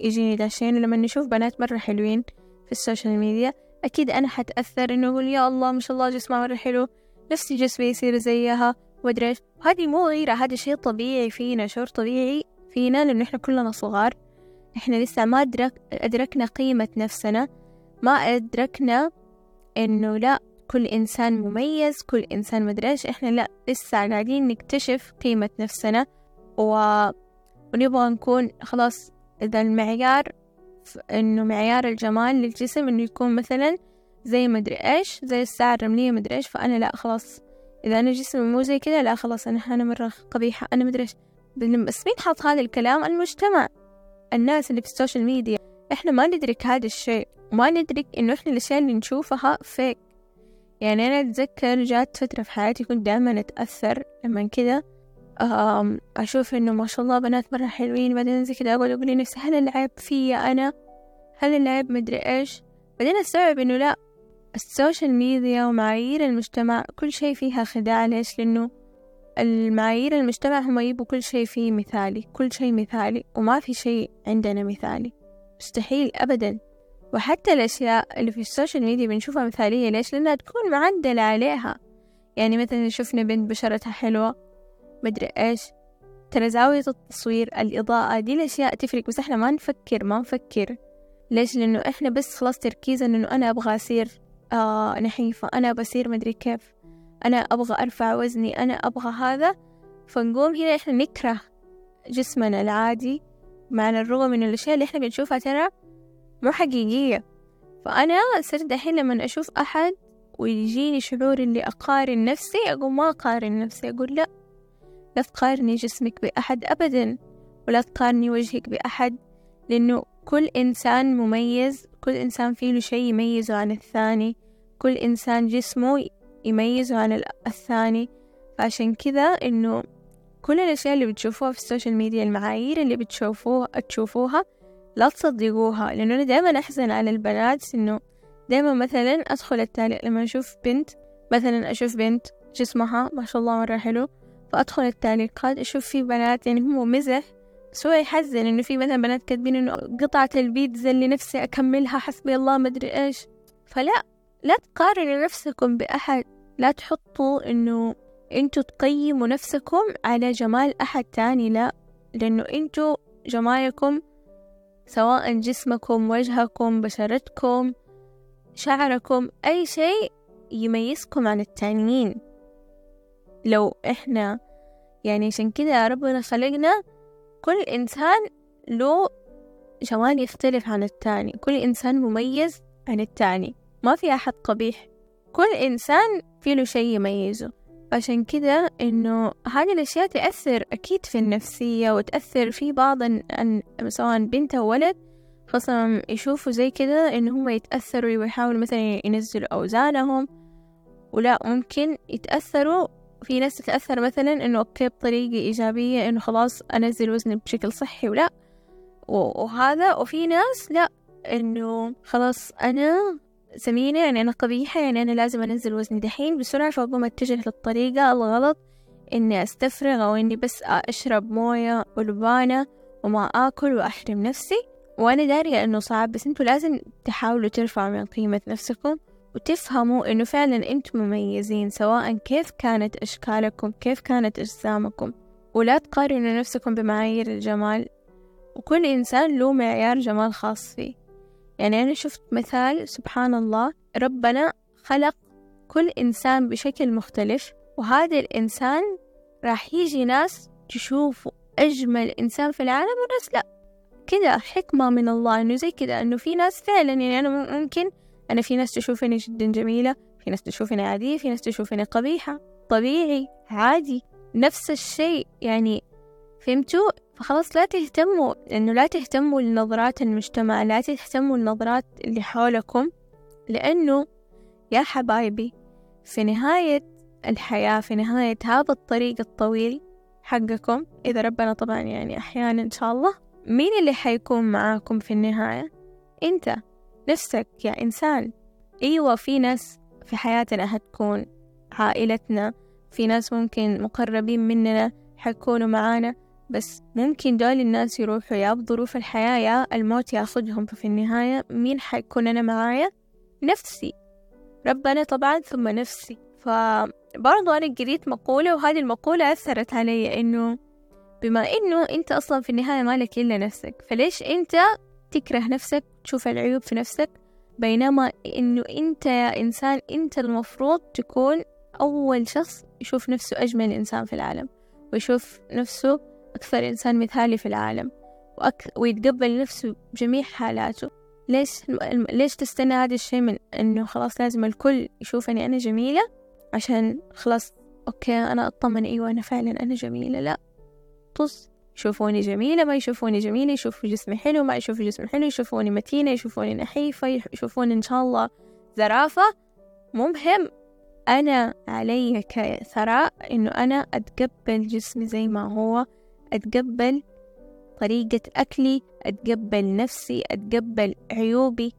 يجيني داشين ولما نشوف بنات مرة حلوين في ال social media أكيد أنا حتأثر إنه أقول يا الله ما شاء الله جسمها مرة حلو نفسي جسمي يصير زيها وأدري إيش. هذه مو غيرة هذا شيء طبيعي فينا شعور طبيعي فينا لأنه إحنا كلنا صغار. إحنا لسه ما أدرك أدركنا قيمة نفسنا. ما أدركنا إنه لا كل إنسان مميز كل إنسان مدري إيش. إحنا لا لسه قاعدين نكتشف قيمة نفسنا. و... ونبغى نكون خلاص إذا المعيار إنه معيار الجمال للجسم إنه يكون مثلا زي مدري إيش زي الساعة الرملية مدري إيش. فأنا لا خلاص. إذا أنا جسمي مو زي كذا لا خلاص أنا أنا مرة قبيحة أنا مدري إيش. بس مين حط هذا الكلام؟ المجتمع. الناس اللي في ال social media. إحنا ما ندرك هذا الشيء. وما ندرك إنه إحنا الأشياء اللي نشوفها fake يعني أنا أتذكر جات فترة في حياتي كنت دائما أتأثر لما كذا أشوف إنه ما شاء الله بنات مرة حلوين بعدين زي كذا أقعد أقول لنفسي هل العيب فيا أنا؟ هل العيب مدري إيش؟ بعدين أستوعب إنه لا. ال social media ومعايير المجتمع كل شيء فيها خداع. ليش؟ لأنه المعايير المجتمع هم يبوا كل شيء فيه مثالي كل شيء مثالي وما في شيء عندنا مثالي. مستحيل أبدا. وحتى الأشياء اللي في ال social media بنشوفها مثالية ليش؟ لأنها تكون معدلة عليها. يعني مثلا شفنا بنت بشرتها حلوة مدري إيش. ترى زاوية التصوير الإضاءة دي الأشياء تفرق بس إحنا ما نفكر ما نفكر. ليش؟ لأنه إحنا بس خلاص تركيزنا إنه أنا أبغى أصير آه نحيفة أنا بصير مدري كيف. أنا أبغى أرفع وزني أنا أبغى هذا. فنقوم هنا إحنا نكره جسمنا العادي مع الرغم من الأشياء اللي إحنا بنشوفها ترى مو حقيقية. فأنا صرت دحين لما أشوف أحد ويجيني شعور اللي أقارن نفسي أقول ما أقارن نفسي أقول لا لا تقارني جسمك بأحد أبدا ولا تقارني وجهك بأحد لأنه كل إنسان مميز كل إنسان فيه له شيء يميزه عن الثاني كل إنسان جسمه يميزه عن الثاني. فعشان كذا إنه كل الأشياء اللي بتشوفوها في السوشيال ميديا المعايير اللي بتشوفوها تشوفوها لا تصدقوها لأنه أنا دائما أحزن على البنات إنه دائما مثلا أدخل التعليق لما أشوف بنت مثلا أشوف بنت جسمها ما شاء الله مرة حلو. فأدخل التعليقات أشوف في بنات يعني هو مزح بس هو يحزن إنه في مثلا بنات كاتبين إنه قطعة البيتزا اللي نفسي أكملها حسبي الله مدري إيش. فلا لا تقارنوا نفسكم بأحد. لا تحطوا إنه أنتوا تقيموا نفسكم على جمال أحد تاني لا لأنه أنتوا جمالكم سواء جسمكم وجهكم بشرتكم شعركم أي شيء يميزكم عن التانيين. لو إحنا يعني عشان كده ربنا خلقنا كل إنسان له جمال يختلف عن التاني كل إنسان مميز عن التاني. ما في أحد قبيح. كل إنسان فيه له شيء يميزه. عشان كده إنه هذه الأشياء تأثر أكيد في النفسية وتأثر في بعض أن سواء بنت أو ولد. خاصة يشوفوا زي كده إن هم يتأثروا ويحاولوا مثلا ينزلوا أوزانهم. ولا ممكن يتأثروا في ناس تتأثر مثلا إنه أوكي بطريقة إيجابية إنه خلاص أنزل وزني بشكل صحي ولا. وهذا وفي ناس لا إنه خلاص أنا سمينة يعني أنا قبيحة يعني أنا لازم أنزل وزني دحين بسرعة فأقوم أتجه للطريقة. الغلط إني أستفرغ أو إني بس أشرب موية ولبانة وما آكل وأحرم نفسي. وأنا دارية إنه صعب بس أنتوا لازم تحاولوا ترفعوا من قيمة نفسكم وتفهموا إنه فعلا أنتم مميزين سواء كيف كانت أشكالكم كيف كانت أجسامكم. ولا تقارنوا نفسكم بمعايير الجمال. وكل إنسان له معيار جمال خاص فيه. يعني أنا شفت مثال سبحان الله ربنا خلق كل إنسان بشكل مختلف وهذا الإنسان راح يجي ناس تشوفه أجمل إنسان في العالم وناس لأ. كده حكمة من الله إنه زي كده إنه في ناس فعلا يعني أنا ممكن أنا في ناس تشوفني جدا جميلة في ناس تشوفني عادية في ناس تشوفني قبيحة. طبيعي عادي نفس الشيء يعني فهمتوا؟ فخلاص لا تهتموا إنه لا تهتموا لنظرات المجتمع لا تهتموا لنظرات اللي حولكم لأنه يا حبايبي في نهاية الحياة في نهاية هذا الطريق الطويل حقكم إذا ربنا طبعا يعني أحيانا إن شاء الله مين اللي حيكون معاكم في النهاية؟ أنت نفسك يا إنسان أيوة في ناس في حياتنا حتكون عائلتنا في ناس ممكن مقربين مننا حيكونوا معانا بس ممكن دول الناس يروحوا يا بظروف الحياة يا الموت ياخدهم ففي النهاية مين حيكون أنا معايا؟ نفسي. ربنا طبعا ثم نفسي. فبرضو أنا قريت مقولة وهذه المقولة أثرت علي إنه بما إنه أنت أصلا في النهاية مالك إلا نفسك فليش أنت تكره نفسك تشوف العيوب في نفسك؟ بينما إنه أنت يا إنسان أنت المفروض تكون أول شخص يشوف نفسه أجمل إنسان في العالم ويشوف نفسه أكثر إنسان مثالي في العالم وأك... ويتقبل نفسه بجميع حالاته. ليش ليش تستنى هذا الشيء من إنه خلاص لازم الكل يشوفني أنا جميلة؟ عشان خلاص أوكي أنا أطمن أيوة أنا فعلا أنا جميلة. لا. طز يشوفوني جميلة ما يشوفوني جميلة يشوفوا جسمي حلو ما يشوفوا جسمي حلو يشوفوني متينة يشوفوني نحيفة يشوفوني إن شاء الله زرافة. مو مهم أنا علي كثراء إنه أنا أتقبل جسمي زي ما هو. أتقبل طريقة أكلي أتقبل نفسي أتقبل عيوبي.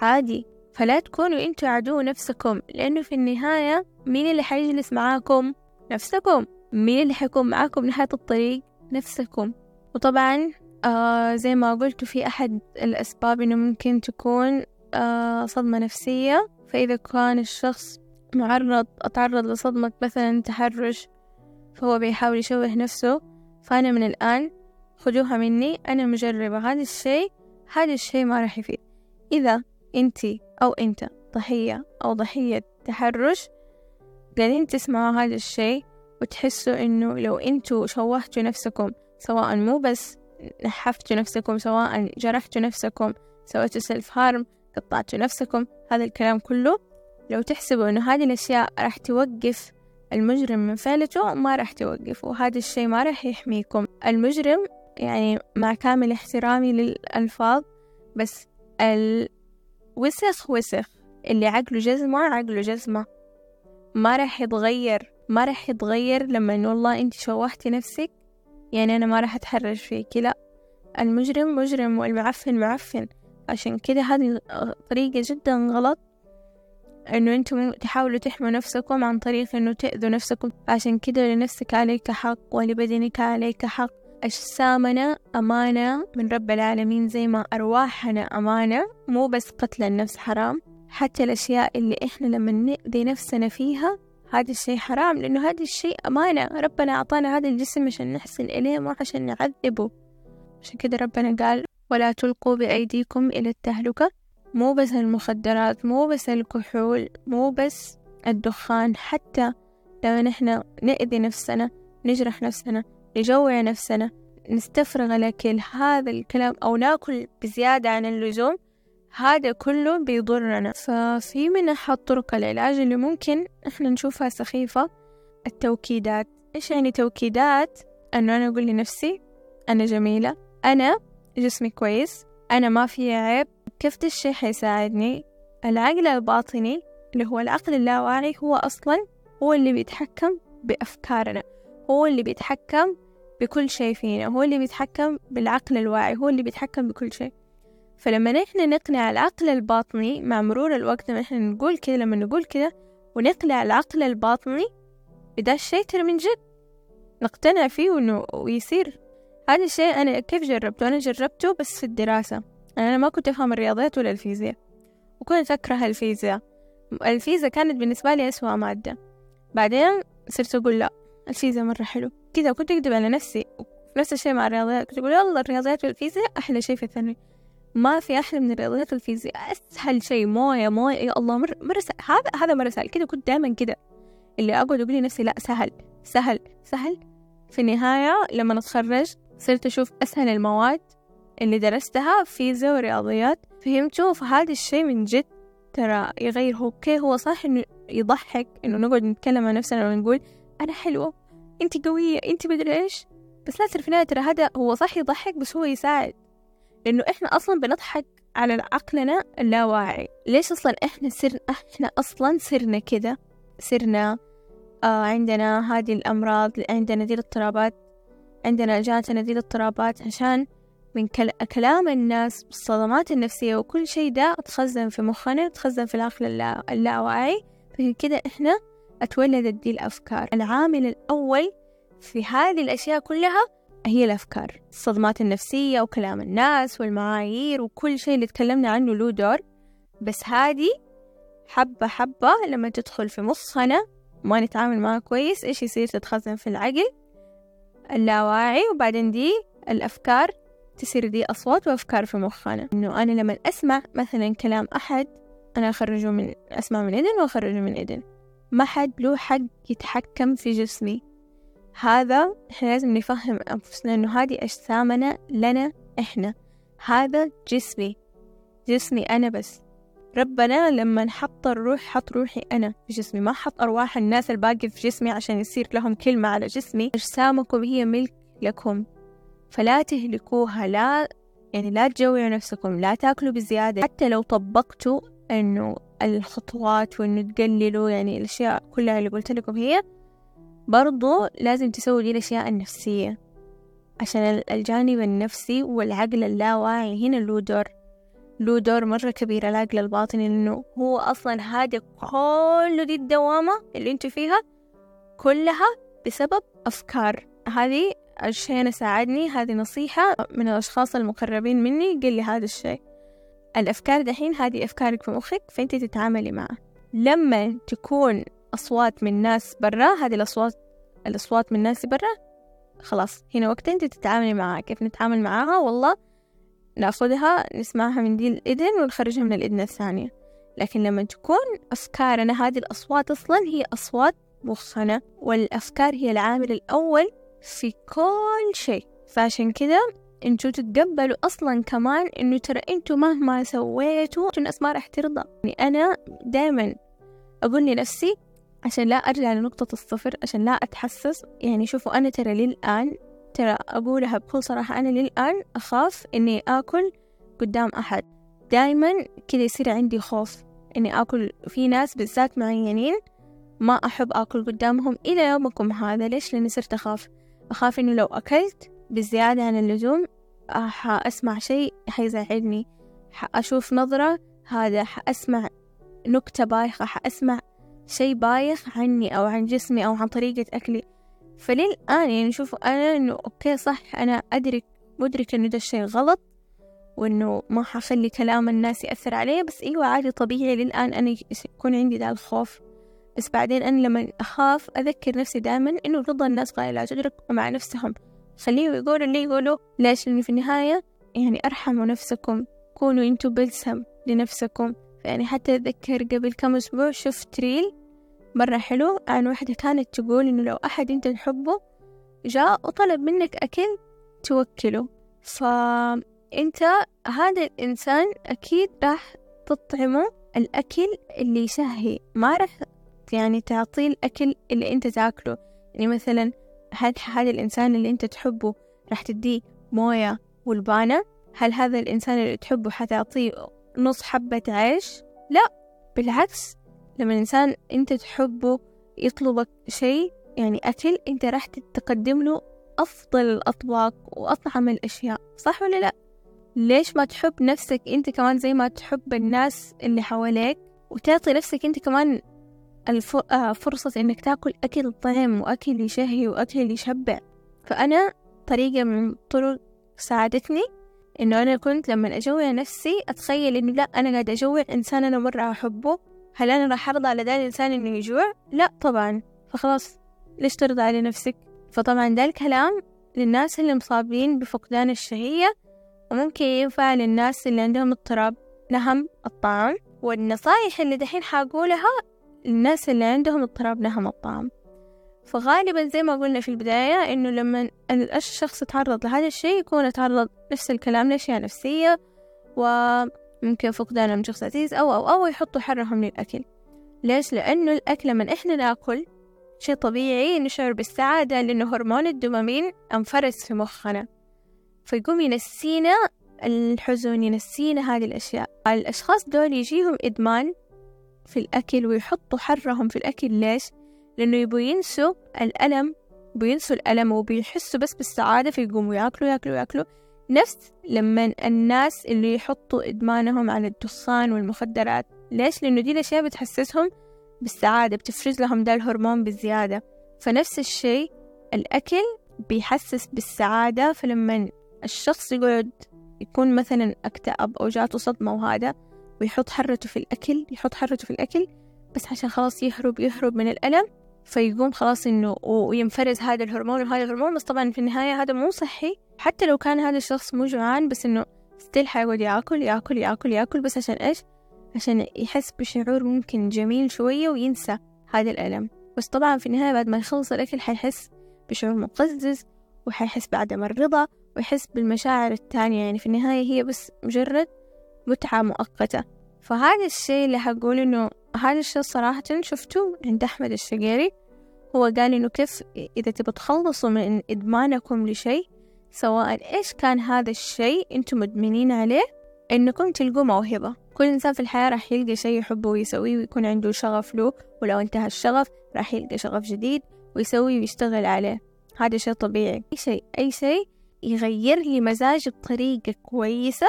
عادي. فلا تكونوا أنتوا عدو نفسكم لأنه في النهاية مين اللي حيجلس معاكم؟ نفسكم. مين اللي حيكون معاكم نهاية الطريق؟ نفسكم. وطبعا آه زي ما قلت في أحد الأسباب إنه ممكن تكون آه صدمة نفسية. فإذا كان الشخص معرض أتعرض لصدمة مثلا تحرش فهو بيحاول يشوه نفسه. فأنا من الآن خدوها مني أنا مجربة هذا الشيء هذا الشيء ما راح يفيد. إذا أنتي أو أنت ضحية أو ضحية تحرش قاعدين تسمعوا هذا الشيء وتحسوا إنه لو أنتوا شوهتوا نفسكم سواء مو بس نحفتوا نفسكم سواء جرحتوا نفسكم سويتوا سيلف هارم قطعتوا نفسكم هذا الكلام كله لو تحسبوا إنه هذه الأشياء راح توقف المجرم من فعلته ما راح توقف وهذا الشيء ما راح يحميكم. المجرم يعني مع كامل احترامي للألفاظ بس الوسخ وسخ اللي عقله جزمة عقله جزمة. ما راح يتغير ما راح يتغير لما إنه والله أنت شوهتي نفسك يعني أنا ما راح أتحرش فيكي لا. المجرم مجرم والمعفن معفن. عشان كده هذه طريقة جدا غلط. إنه أنتم تحاولوا تحموا نفسكم عن طريق إنه تأذوا نفسكم. عشان كده لنفسك عليك حق ولبدنك عليك حق. أجسامنا أمانة من رب العالمين زي ما أرواحنا أمانة مو بس قتل النفس حرام. حتى الأشياء اللي إحنا لما نأذي نفسنا فيها هذا الشيء حرام لأنه هذا الشيء أمانة. ربنا أعطانا هذا الجسم عشان نحسن إليه مو عشان نعذبه. عشان كده ربنا قال ولا تلقوا بأيديكم إلى التهلكة مو بس المخدرات مو بس الكحول مو بس الدخان حتى لما نحن نأذي نفسنا نجرح نفسنا نجوع نفسنا نستفرغ الأكل هذا الكلام أو نأكل بزيادة عن اللزوم هذا كله بيضرنا ففي من أحد طرق العلاج اللي ممكن إحنا نشوفها سخيفة التوكيدات إيش يعني توكيدات؟ أنه أنا أقول لنفسي أنا جميلة أنا جسمي كويس أنا ما في عيب كيف ده الشي حيساعدني العقل الباطني اللي هو العقل اللاواعي هو أصلا هو اللي بيتحكم بأفكارنا هو اللي بيتحكم بكل شيء فينا هو اللي بيتحكم بالعقل الواعي هو اللي بيتحكم بكل شيء. فلما نحن نقنع العقل الباطني مع مرور الوقت لما نحن نقول كده لما نقول كده ونقنع العقل الباطني بدا الشيء ترى من جد. نقتنع فيه وإنه ويصير هذا الشيء أنا كيف جربته؟ أنا جربته بس في الدراسة. أنا ما كنت أفهم الرياضيات ولا الفيزياء وكنت أكره الفيزياء. الفيزياء كانت بالنسبة لي أسوأ مادة. بعدين صرت أقول لا الفيزياء مرة حلو. كذا كنت أكذب على نفسي نفس الشيء مع الرياضيات. كنت أقول يلا الرياضيات والفيزياء أحلى شيء في الثانوي. ما في أحلى من الرياضيات والفيزياء. أسهل شيء موية موية. يا الله مرة مرة. هذا هذا مرة سهل. كذا كنت دائما كذا. اللي أقعد أقول لنفسي لا سهل سهل سهل. في النهاية لما أتخرج صرت أشوف أسهل المواد اللي درستها فيزياء ورياضيات فهمتوا فهذا الشيء من جد ترى يغير. هو أوكي هو صح إنه يضحك إنه نقعد نتكلم عن نفسنا ونقول أنا حلوة أنت قوية أنت مدري إيش. بس لا في النهاية ترى هذا هو صح يضحك بس هو يساعد. لأنه إحنا أصلا بنضحك على عقلنا اللاواعي. ليش أصلا إحنا سر إحنا أصلا سرنا كذا؟ سرنا آه عندنا هذه الأمراض عندنا دي الاضطرابات عندنا جاتنا دي الاضطرابات عشان من كل... كلام الناس بالصدمات النفسية وكل شيء ده تخزن في مخنا تخزن في العقل اللا... اللاواعي فكذا كده إحنا اتولدت دي الأفكار العامل الأول في هذه الأشياء كلها هي الأفكار. الصدمات النفسية وكلام الناس والمعايير وكل شيء اللي تكلمنا عنه له دور. بس هذه حبة حبة لما تدخل في مخنا ما نتعامل معها كويس إيش يصير تتخزن في العقل؟ اللاواعي وبعدين دي الأفكار تصير دي أصوات وأفكار في مخنا إنه أنا لما أسمع مثلا كلام أحد أنا أخرجه من أسمع من إذن وأخرجه من إذن ما حد له حق يتحكم في جسمي. هذا إحنا لازم نفهم أنفسنا إنه هذه أجسامنا لنا إحنا. هذا جسمي. جسمي أنا بس. ربنا لما حط الروح حط روحي أنا في جسمي. ما حط أرواح الناس الباقي في جسمي عشان يصير لهم كلمة على جسمي. أجسامكم هي ملك لكم فلا تهلكوها لا يعني لا تجوعوا نفسكم لا تاكلوا بزيادة. حتى لو طبقتوا إنه الخطوات وإنه تقللوا يعني الأشياء كلها اللي قلت لكم هي برضو لازم تسوي دي الأشياء النفسية. عشان الجانب النفسي والعقل اللاواعي هنا له دور. له دور مرة كبير العقل الباطني لأنه هو أصلا هذا كل دي الدوامة اللي أنتوا فيها كلها بسبب أفكار. هذه أنا ساعدني هذه نصيحة من الأشخاص المقربين مني قال لي هذا الشيء. الأفكار دحين هذه أفكارك في مخك فأنت تتعاملي معها لما تكون أصوات من ناس برا هذه الأصوات الأصوات من ناس برا خلاص هنا وقت أنت تتعاملي معها. كيف نتعامل معاها والله نأخذها نسمعها من دي الإذن ونخرجها من الإذن الثانية. لكن لما تكون أفكارنا هذه الأصوات أصلا هي أصوات مخنا والأفكار هي العامل الأول في كل شيء. فعشان كده أنتوا تتقبلوا أصلا كمان إنه ترى أنتوا مهما سويتوا الناس ما راح ترضى. يعني أنا دائما أقول لنفسي عشان لا أرجع لنقطة الصفر عشان لا أتحسس. يعني شوفوا أنا ترى للآن ترى أقولها بكل صراحة أنا للآن أخاف إني آكل قدام أحد. دايما كذا يصير عندي خوف إني آكل. في ناس بالذات معينين ما أحب آكل قدامهم إلى يومكم هذا. ليش؟ لأني صرت أخاف. أخاف إنه لو أكلت بزيادة عن اللزوم حأسمع شيء حيزعلني حأشوف نظرة هذا حأسمع نكتة بايخة حأسمع شيء بايخ عني أو عن جسمي أو عن طريقة أكلي. فللآن يعني شوفوا أنا إنه okay صح أنا أدرك مدرك إنه ده الشيء غلط وإنه ما حخلي كلام الناس يأثر علي بس إيوه عادي طبيعي. للآن أنا يكون عندي ذا الخوف. بس بعدين أنا لما أخاف أذكر نفسي دائما إنه رضا الناس غاية لا تدرك مع نفسهم. خليه يقولوا اللي يقولوا. ليش؟ لأنه في النهاية يعني أرحموا نفسكم. كونوا أنتوا بلسم لنفسكم. يعني حتى أتذكر قبل كم أسبوع شفت reel مرة حلو عن واحدة كانت تقول إنه لو أحد أنت تحبه جاء وطلب منك أكل توكله. فأنت هذا الإنسان أكيد راح تطعمه الأكل اللي يشهي. ما راح يعني تعطيه الأكل اللي أنت تاكله. يعني مثلا هل هذا الإنسان اللي أنت تحبه راح تديه موية والبانة؟ هل هذا الإنسان اللي تحبه حتعطيه نص حبة عيش؟ لا بالعكس. لما الإنسان أنت تحبه يطلبك شيء يعني أكل أنت راح تقدم له أفضل الأطباق وأطعم الأشياء صح ولا لا؟ ليش ما تحب نفسك أنت كمان زي ما تحب الناس اللي حواليك؟ وتعطي نفسك أنت كمان فرصة إنك تاكل أكل طعم وأكل يشهي وأكل يشبع فأنا طريقة من طرق ساعدتني إنه أنا كنت لما أجوع نفسي أتخيل إنه لا أنا قاعدة أجوع إنسان أنا مرة أحبه هل أنا راح أرضى على ذا الإنسان إنه يجوع؟ لا طبعا فخلاص ليش ترضى على نفسك؟ فطبعا ده الكلام للناس اللي مصابين بفقدان الشهية وممكن ينفع للناس اللي عندهم اضطراب نهم الطعام والنصايح اللي دحين حقولها الناس اللي عندهم اضطراب نهم الطعام. فغالبا زي ما قلنا في البداية إنه لما الشخص يتعرض لهذا الشيء يكون يتعرض نفس الكلام لأشياء نفسية وممكن فقدان من شخص عزيز أو أو أو يحطوا حرهم للأكل. ليش؟ لأنه الأكل لما إحنا نأكل شيء طبيعي نشعر بالسعادة لأنه هرمون الدوبامين انفرز في مخنا. فيقوم ينسينا الحزن ينسينا هذه الأشياء. الأشخاص دول يجيهم إدمان في الأكل ويحطوا حرهم في الأكل ليش؟ لأنه يبوا ينسوا الألم بينسوا الألم وبيحسوا بس بالسعادة فيقوموا ياكلوا ياكلوا ياكلوا نفس لما الناس اللي يحطوا إدمانهم على الدخان والمخدرات ليش؟ لأنه دي الأشياء بتحسسهم بالسعادة بتفرز لهم ده الهرمون بالزيادة فنفس الشيء الأكل بيحسس بالسعادة فلما الشخص يقعد يكون مثلا أكتئب أو جاته صدمة وهذا ويحط حرته في الأكل يحط حرته في الأكل بس عشان خلاص يهرب يهرب من الألم فيقوم خلاص إنه وينفرز هذا الهرمون وهذا الهرمون. بس طبعا في النهاية هذا مو صحي. حتى لو كان هذا الشخص مو جوعان بس إنه ستيل حيقعد ياكل ياكل ياكل ياكل بس عشان إيش؟ عشان يحس بشعور ممكن جميل شوية وينسى هذا الألم. بس طبعا في النهاية بعد ما يخلص الأكل حيحس بشعور مقزز وحيحس بعدم الرضا ويحس بالمشاعر التانية. يعني في النهاية هي بس مجرد متعة مؤقتة. فهذا الشيء اللي حقول إنه هذا الشيء صراحة شفته عند أحمد الشقيري. هو قال إنه كيف إذا تبغى تخلصوا من إدمانكم لشيء سواء إيش كان هذا الشيء أنتم مدمنين عليه إنكم تلقوا موهبة. كل إنسان في الحياة راح يلقى شيء يحبه ويسويه ويكون عنده شغف له ولو انتهى الشغف راح يلقى شغف جديد ويسوي ويشتغل عليه. هذا شيء طبيعي. أي شيء أي شيء يغير لي مزاجي بطريقة كويسة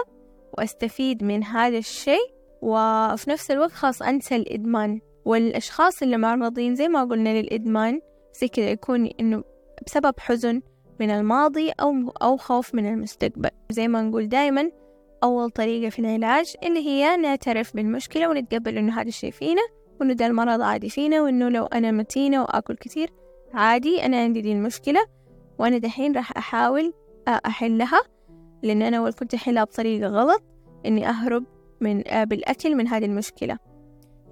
وأستفيد من هذا الشيء وفي نفس الوقت خلاص أنسى الإدمان. والأشخاص اللي معرضين زي ما قلنا للإدمان زي كذا يكون إنه بسبب حزن من الماضي أو أو خوف من المستقبل. زي ما نقول دايما أول طريقة في العلاج اللي هي نعترف بالمشكلة ونتقبل إنه هذا الشيء فينا وإنه ده المرض عادي فينا وإنه لو أنا متينة وآكل كثير عادي أنا عندي دي المشكلة وأنا دحين راح أحاول أحلها. لأن أنا أول كنت أحلها بطريقة غلط إني أهرب من بالأكل من هذه المشكلة.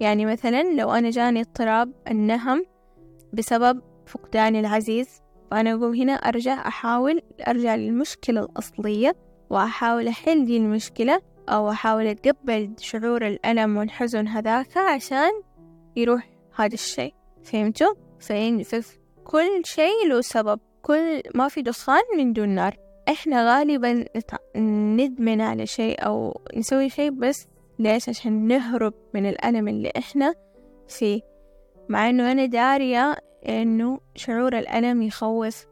يعني مثلا لو أنا جاني اضطراب النهم بسبب فقدان العزيز فأنا أقوم هنا أرجع أحاول أرجع للمشكلة الأصلية وأحاول أحل دي المشكلة أو أحاول أتقبل شعور الألم والحزن هذاك عشان يروح هذا الشيء. فهمتوا؟ فإن في كل شيء له سبب. كل ما في دخان من دون نار. إحنا غالبا ندمن على شيء أو نسوي شيء بس ليش؟ عشان نهرب من الألم اللي إحنا فيه. مع إنه أنا دارية إنه شعور الألم يخوف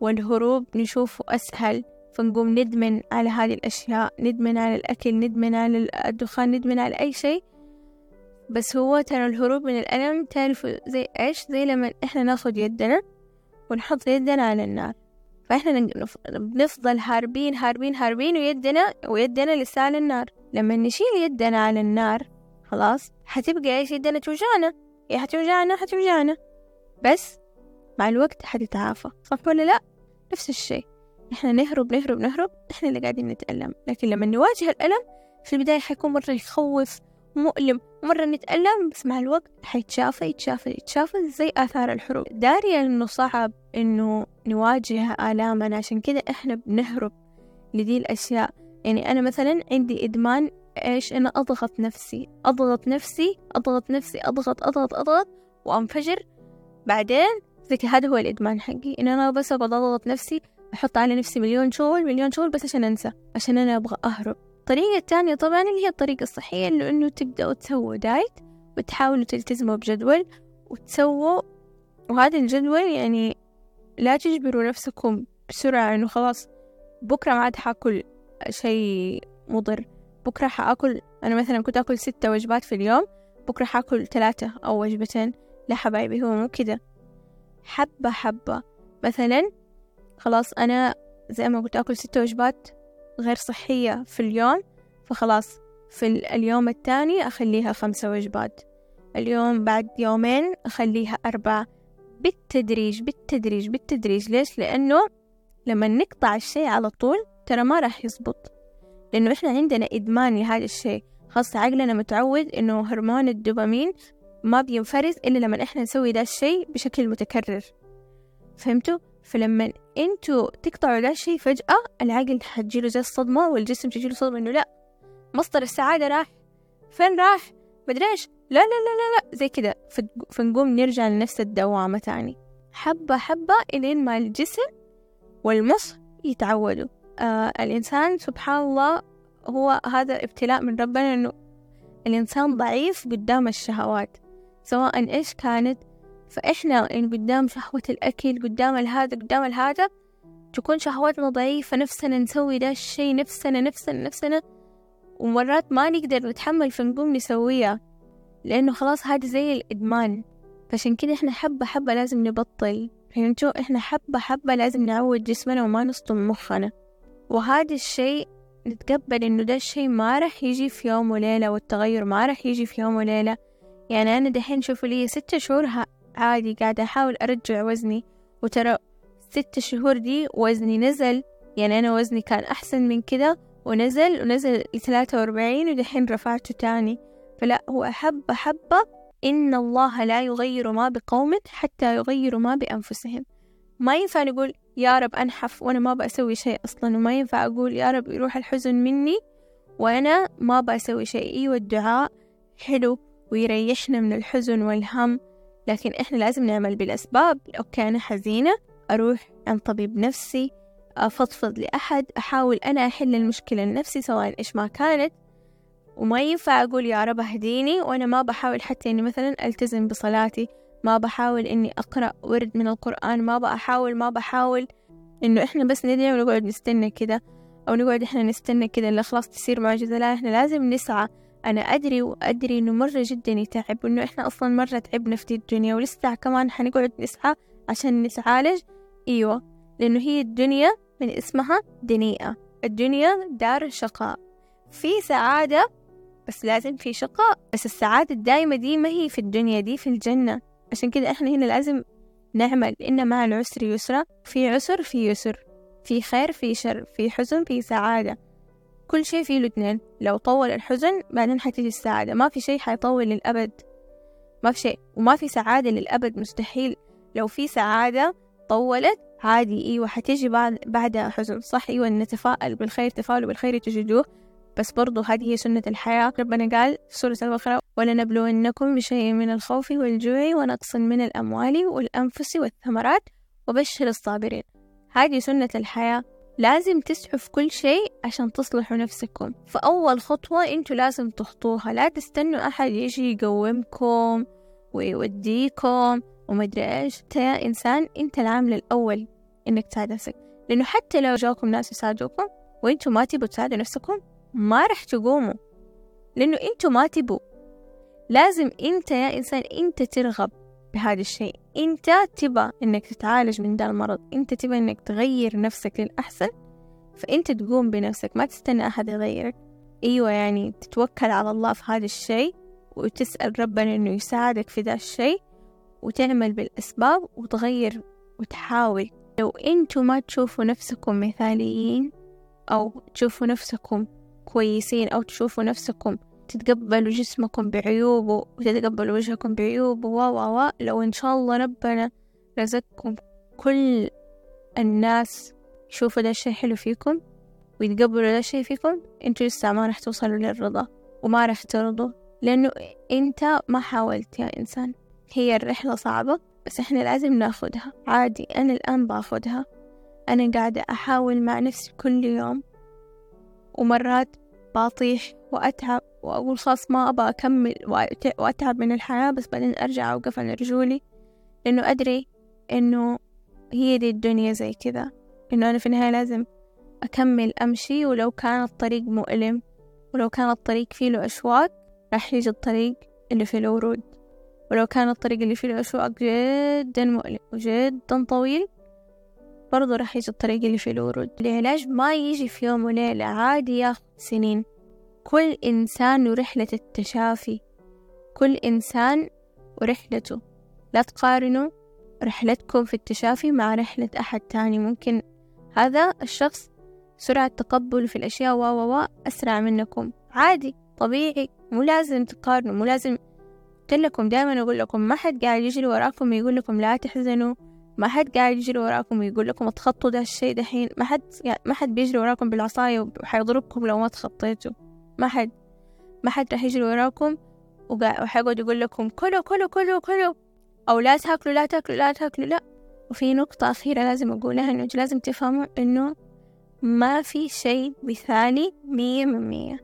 والهروب نشوفه أسهل فنقوم ندمن على هذه الأشياء ندمن على الأكل ندمن على الدخان ندمن على أي شيء. بس هو ترى الهروب من الألم تعرفوا زي إيش؟ زي لما إحنا ناخد يدنا ونحط يدنا على النار. فإحنا بنفضل هاربين هاربين هاربين ويدنا ويدنا لسه على النار. لما نشيل يدنا على النار خلاص حتبقى إيش؟ يدنا توجعنا. يا حتوجعنا حتوجعنا بس مع الوقت حتتعافى. صح ولا لا؟ نفس الشيء. إحنا نهرب نهرب نهرب إحنا اللي قاعدين نتألم. لكن لما نواجه الألم في البداية حيكون مرة يخوف مؤلم. مرة نتألم بس مع الوقت حيتشافى يتشافى يتشافى زي آثار الحروب. دارية إنه صعب إنه نواجه آلامنا. عشان كذا إحنا بنهرب لدي الأشياء. يعني أنا مثلا عندي إدمان إيش؟ أنا أضغط نفسي. أضغط نفسي أضغط نفسي أضغط أضغط أضغط وأنفجر. بعدين زي هذا هو الإدمان حقي. إن أنا بس أقعد أضغط نفسي أحط على نفسي مليون شغل مليون شغل بس عشان أنسى عشان أنا أبغى أهرب. الطريقة الثانية طبعا اللي هي الطريقة الصحية اللي إنه تبدأوا تسووا دايت وتحاولوا تلتزموا بجدول وتسووا وهذا الجدول يعني لا تجبروا نفسكم بسرعة إنه خلاص بكرة ما عاد حأكل شيء مضر. بكرة حأكل أنا مثلا كنت أكل ستة وجبات في اليوم بكرة حأكل ثلاثة أو وجبتين لا حبايبي هو مو كده. حبة حبة. مثلا خلاص أنا زي ما قلت أكل ستة وجبات غير صحية في اليوم فخلاص في اليوم الثاني أخليها خمسة وجبات. اليوم بعد يومين أخليها أربعة. بالتدريج بالتدريج بالتدريج. ليش؟ لأنه لما نقطع الشيء على طول ترى ما راح يزبط. لأنه إحنا عندنا إدمان لهذا الشيء. خاصة عقلنا متعود إنه هرمون الدوبامين ما بينفرز إلا لما إحنا نسوي ده الشيء بشكل متكرر. فهمتوا؟ فلما أنتوا تقطعوا ده الشيء فجأة العقل حتجيله زي الصدمة والجسم تجيله صدمة إنه لا مصدر السعادة راح. فين راح؟ مدري إيش. لا لا لا لا لا. زي كده. فنقوم نرجع لنفس الدوامة تاني. حبة حبة إلين ما الجسم والمخ يتعودوا. آه الإنسان سبحان الله هو هذا ابتلاء من ربنا إنه الإنسان ضعيف قدام الشهوات. سواء إيش كانت فإحنا يعني قدام شهوة الأكل قدام الهذا قدام الهذا تكون شهواتنا ضعيفة نفسنا نسوي ده الشي نفسنا نفسنا نفسنا ومرات ما نقدر نتحمل فنقوم نسويها لأنه خلاص هذا زي الإدمان. فعشان كده إحنا حبة حبة لازم نبطل. فهمتوا إحنا حبة حبة لازم نعود جسمنا وما نصطم مخنا. وهذا الشيء نتقبل إنه ده الشيء ما رح يجي في يوم وليلة والتغير ما رح يجي في يوم وليلة. يعني أنا دحين شوفوا لي ستة شهور عادي قاعدة أحاول أرجع وزني. وترى ست شهور دي وزني نزل. يعني أنا وزني كان أحسن من كده ونزل ونزل لثلاثة وأربعين ودحين رفعته تاني. فلا هو حبة حبة إن الله لا يغير ما بقوم حتى يغيروا ما بأنفسهم. ما ينفع نقول يا رب أنحف وأنا ما بسوي شيء أصلا وما ينفع أقول يا رب يروح الحزن مني وأنا ما بسوي شيء. إيوة الدعاء حلو ويريحنا من الحزن والهم. لكن إحنا لازم نعمل بالأسباب. أوكي أنا حزينة أروح عند طبيب نفسي أفضفض لأحد أحاول أنا أحل المشكلة لنفسي سواء إيش ما كانت. وما ينفع أقول يا رب أهديني وأنا ما بحاول حتى إني مثلا ألتزم بصلاتي ما بحاول إني أقرأ ورد من القرآن ما بحاول ما بحاول إنه إحنا بس ندعي ونقعد نستنى كده أو نقعد إحنا نستنى كده اللي خلاص تصير معجزة لا إحنا لازم نسعى أنا أدري وأدري إنه مرة جدا يتعب وإنه إحنا أصلا مرة تعبنا في الدنيا ولسه كمان حنقعد نسعى عشان نتعالج. أيوة لأنه هي الدنيا من اسمها دنيئة. الدنيا دار شقاء. في سعادة بس لازم في شقاء. بس السعادة الدائمة دي ما هي في الدنيا دي في الجنة. عشان كده إحنا هنا لازم نعمل إن مع العسر يسرا في عسر في يسر. في خير في شر. في حزن في سعادة. كل شيء فيه له اثنين لو طول الحزن بعدين حتيجي السعادة. ما في شيء حيطول للأبد. ما في شيء. وما في سعادة للأبد مستحيل. لو في سعادة طولت عادي. إيوة حتيجي بعد بعدها حزن. صح إيوة نتفائل بالخير تفاؤلوا بالخير تجدوه. بس برضو هذه هي سنة الحياة. ربنا قال في سورة البقرة ولنبلونكم بشيء من الخوف والجوع ونقص من الأموال والأنفس والثمرات وبشر الصابرين. هذه سنة الحياة. لازم تسعوا في كل شيء عشان تصلحوا نفسكم. فأول خطوة أنتوا لازم تخطوها. لا تستنوا أحد يجي يقومكم ويوديكم ومدري إيش. أنت يا إنسان أنت العامل الأول إنك تساعد نفسك. لأنه حتى لو جاكم ناس يساعدوكم وأنتوا ما تبوا تساعدوا نفسكم ما رح تقوموا. لأنه أنتوا ما تبوا. لازم أنت يا إنسان أنت ترغب بهذا الشيء. انت تبى انك تتعالج من ده المرض انت تبى انك تغير نفسك للأحسن فانت تقوم بنفسك ما تستنى أحد يغيرك. أيوة يعني تتوكل على الله في هذا الشيء وتسأل ربنا إنه يساعدك في ذا الشيء وتعمل بالأسباب وتغير وتحاول. لو أنتوا ما تشوفوا نفسكم مثاليين أو تشوفوا نفسكم كويسين أو تشوفوا نفسكم تتقبلوا جسمكم بعيوبه وتتقبلوا وجهكم بعيوبه و و و. لو إن شاء الله ربنا رزقكم كل الناس يشوفوا ده الشي حلو فيكم ويتقبلوا ده الشي فيكم إنتوا لسه ما رح توصلوا للرضا وما رح ترضوا. لأنه إنت ما حاولت يا إنسان. هي الرحلة صعبة بس إحنا لازم ناخدها. عادي أنا الآن باخدها. أنا قاعدة أحاول مع نفسي كل يوم ومرات بطيح وأتعب وأقول خلاص ما أبغى أكمل وأتعب من الحياة بس بعدين أرجع أوقف على رجولي. لأنه أدري إنه هي دي الدنيا زي كذا. إنه أنا في النهاية لازم أكمل أمشي ولو كان الطريق مؤلم ولو كان الطريق فيه له أشواك راح يجي الطريق اللي فيه له ورود. ولو كان الطريق اللي فيه له جدا مؤلم وجدا طويل برضو راح يجي الطريق اللي فيه له ورود. العلاج ما يجي في يوم وليلة؟ عادي ياخد سنين. كل إنسان ورحلة التشافي. كل إنسان ورحلته لا تقارنوا رحلتكم في التشافي مع رحلة أحد تاني. ممكن هذا الشخص سرعة تقبله في الأشياء و و أسرع منكم. عادي طبيعي مو لازم تقارنوا مو لازم قلت لكم دائما أقول لكم ما حد قاعد يجري وراكم ويقول لكم لا تحزنوا. ما حد قاعد يجري وراكم ويقول لكم تخطوا ده الشيء دحين. ما حد ما حد بيجري وراكم بالعصاية وحيضربكم لو ما تخطيتوا. ما حد ما حد راح يجري وراكم وحيقعد يقول لكم كلوا كلوا كلوا كلوا. أو لا تاكلوا لا تاكلوا لا تاكلوا لا. وفي نقطة أخيرة لازم أقولها إنه لازم تفهموا إنه ما في شيء مثالي مية من مية.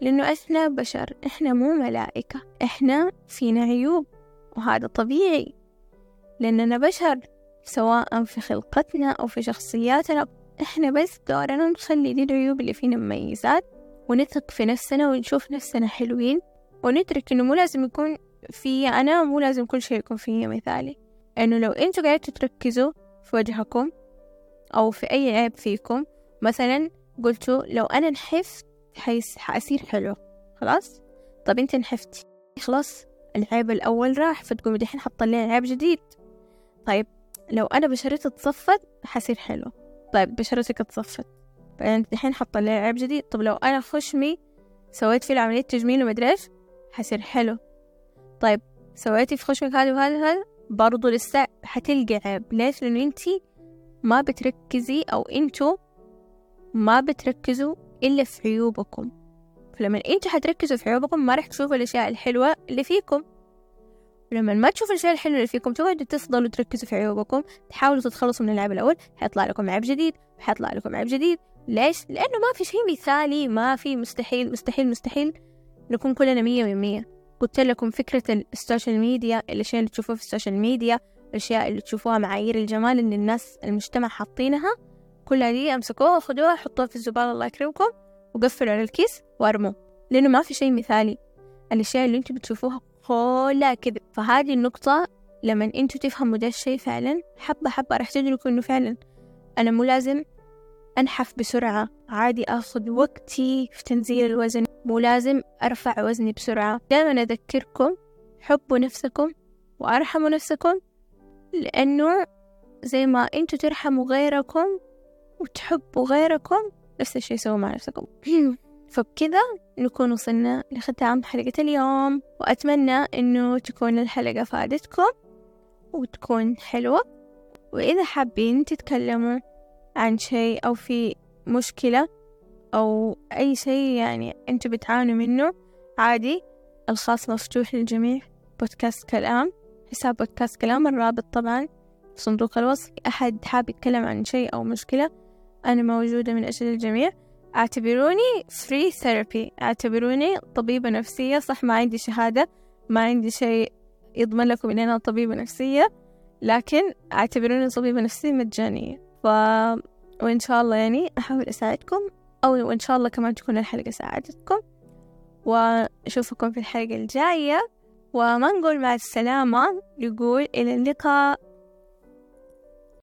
لأنه إحنا بشر إحنا مو ملائكة إحنا فينا عيوب وهذا طبيعي. لأننا بشر سواء في خلقتنا أو في شخصياتنا. إحنا بس دورنا نخلي دي العيوب اللي فينا مميزات. ونثق في نفسنا ونشوف نفسنا حلوين ونترك إنه مو لازم يكون في أنا مو لازم كل شيء يكون فيا مثالي. إنه لو أنتوا قاعدين تركزوا في وجهكم أو في أي عيب فيكم مثلا قلتوا لو أنا نحفت حيس حأصير حلو. خلاص؟ طب أنت نحفتي خلاص العيب الأول راح فتقومي دحين حطلين عيب جديد. طيب لو أنا بشرتي تصفت حصير حلو. طيب بشرتك تصفت بعدين دحين حطلين عيب جديد. طب لو أنا خشمي سويت فيه عملية تجميل ومدري إيش حيصير حلو. طيب سويتي في خشمك هذا وهذا وهذا برضو لسه حتلقي عيب. ليش؟ لأنه أنتي ما بتركزي أو انتو ما بتركزوا إلا في عيوبكم. فلما أنتوا حتركزوا في عيوبكم ما راح تشوفوا الأشياء الحلوة اللي فيكم. لما ما تشوفوا الأشياء الحلوة اللي فيكم تقعدوا تفضلوا تركزوا في عيوبكم تحاولوا تتخلصوا من العيب الأول حيطلع لكم عيب جديد حيطلع لكم عيب جديد. ليش؟ لأنه ما في شيء مثالي ما في مستحيل مستحيل مستحيل نكون كلنا مية من مية قلت لكم فكرة ال social media الأشياء اللي تشوفوها في ال social media الأشياء اللي تشوفوها معايير الجمال اللي الناس المجتمع حاطينها. كلها دي أمسكوها خدوها حطوها في الزبالة الله يكرمكم وقفلوا على الكيس وارموا لأنه ما في شيء مثالي. الأشياء اللي أنتوا بتشوفوها كلها كذب. فهذه النقطة لما أنتوا تفهموا ده الشيء فعلا حبة حبة راح تدركوا إنه فعلا أنا مو لازم أنحف بسرعة. عادي أخذ وقتي في تنزيل الوزن. مو لازم أرفع وزني بسرعة. دائما أذكركم حبوا نفسكم وأرحموا نفسكم لأنه زي ما أنتوا ترحموا غيركم وتحبوا غيركم نفس الشيء سووا مع نفسكم؟ (laughs) فبكذا نكون وصلنا لختام حلقة اليوم. وأتمنى أنه تكون الحلقة فادتكم وتكون حلوة. وإذا حابين تتكلموا عن شيء أو في مشكلة أو أي شيء يعني أنتوا بتعانوا منه عادي. الخاص مفتوح للجميع. بودكاست كلام حساب بودكاست كلام الرابط طبعا. في صندوق الوصف أحد حاب يتكلم عن شيء أو مشكلة أنا موجودة من أجل الجميع. اعتبروني free therapy اعتبروني طبيبة نفسية. صح ما عندي شهادة ما عندي شيء يضمن لكم إن أنا طبيبة نفسية. لكن اعتبروني طبيبة نفسية مجانية. ف وإن شاء الله يعني أحاول أساعدكم أو وإن شاء الله كمان تكون الحلقة ساعدتكم. وأشوفكم في الحلقة الجاية. وما نقول مع السلامة نقول إلى اللقاء.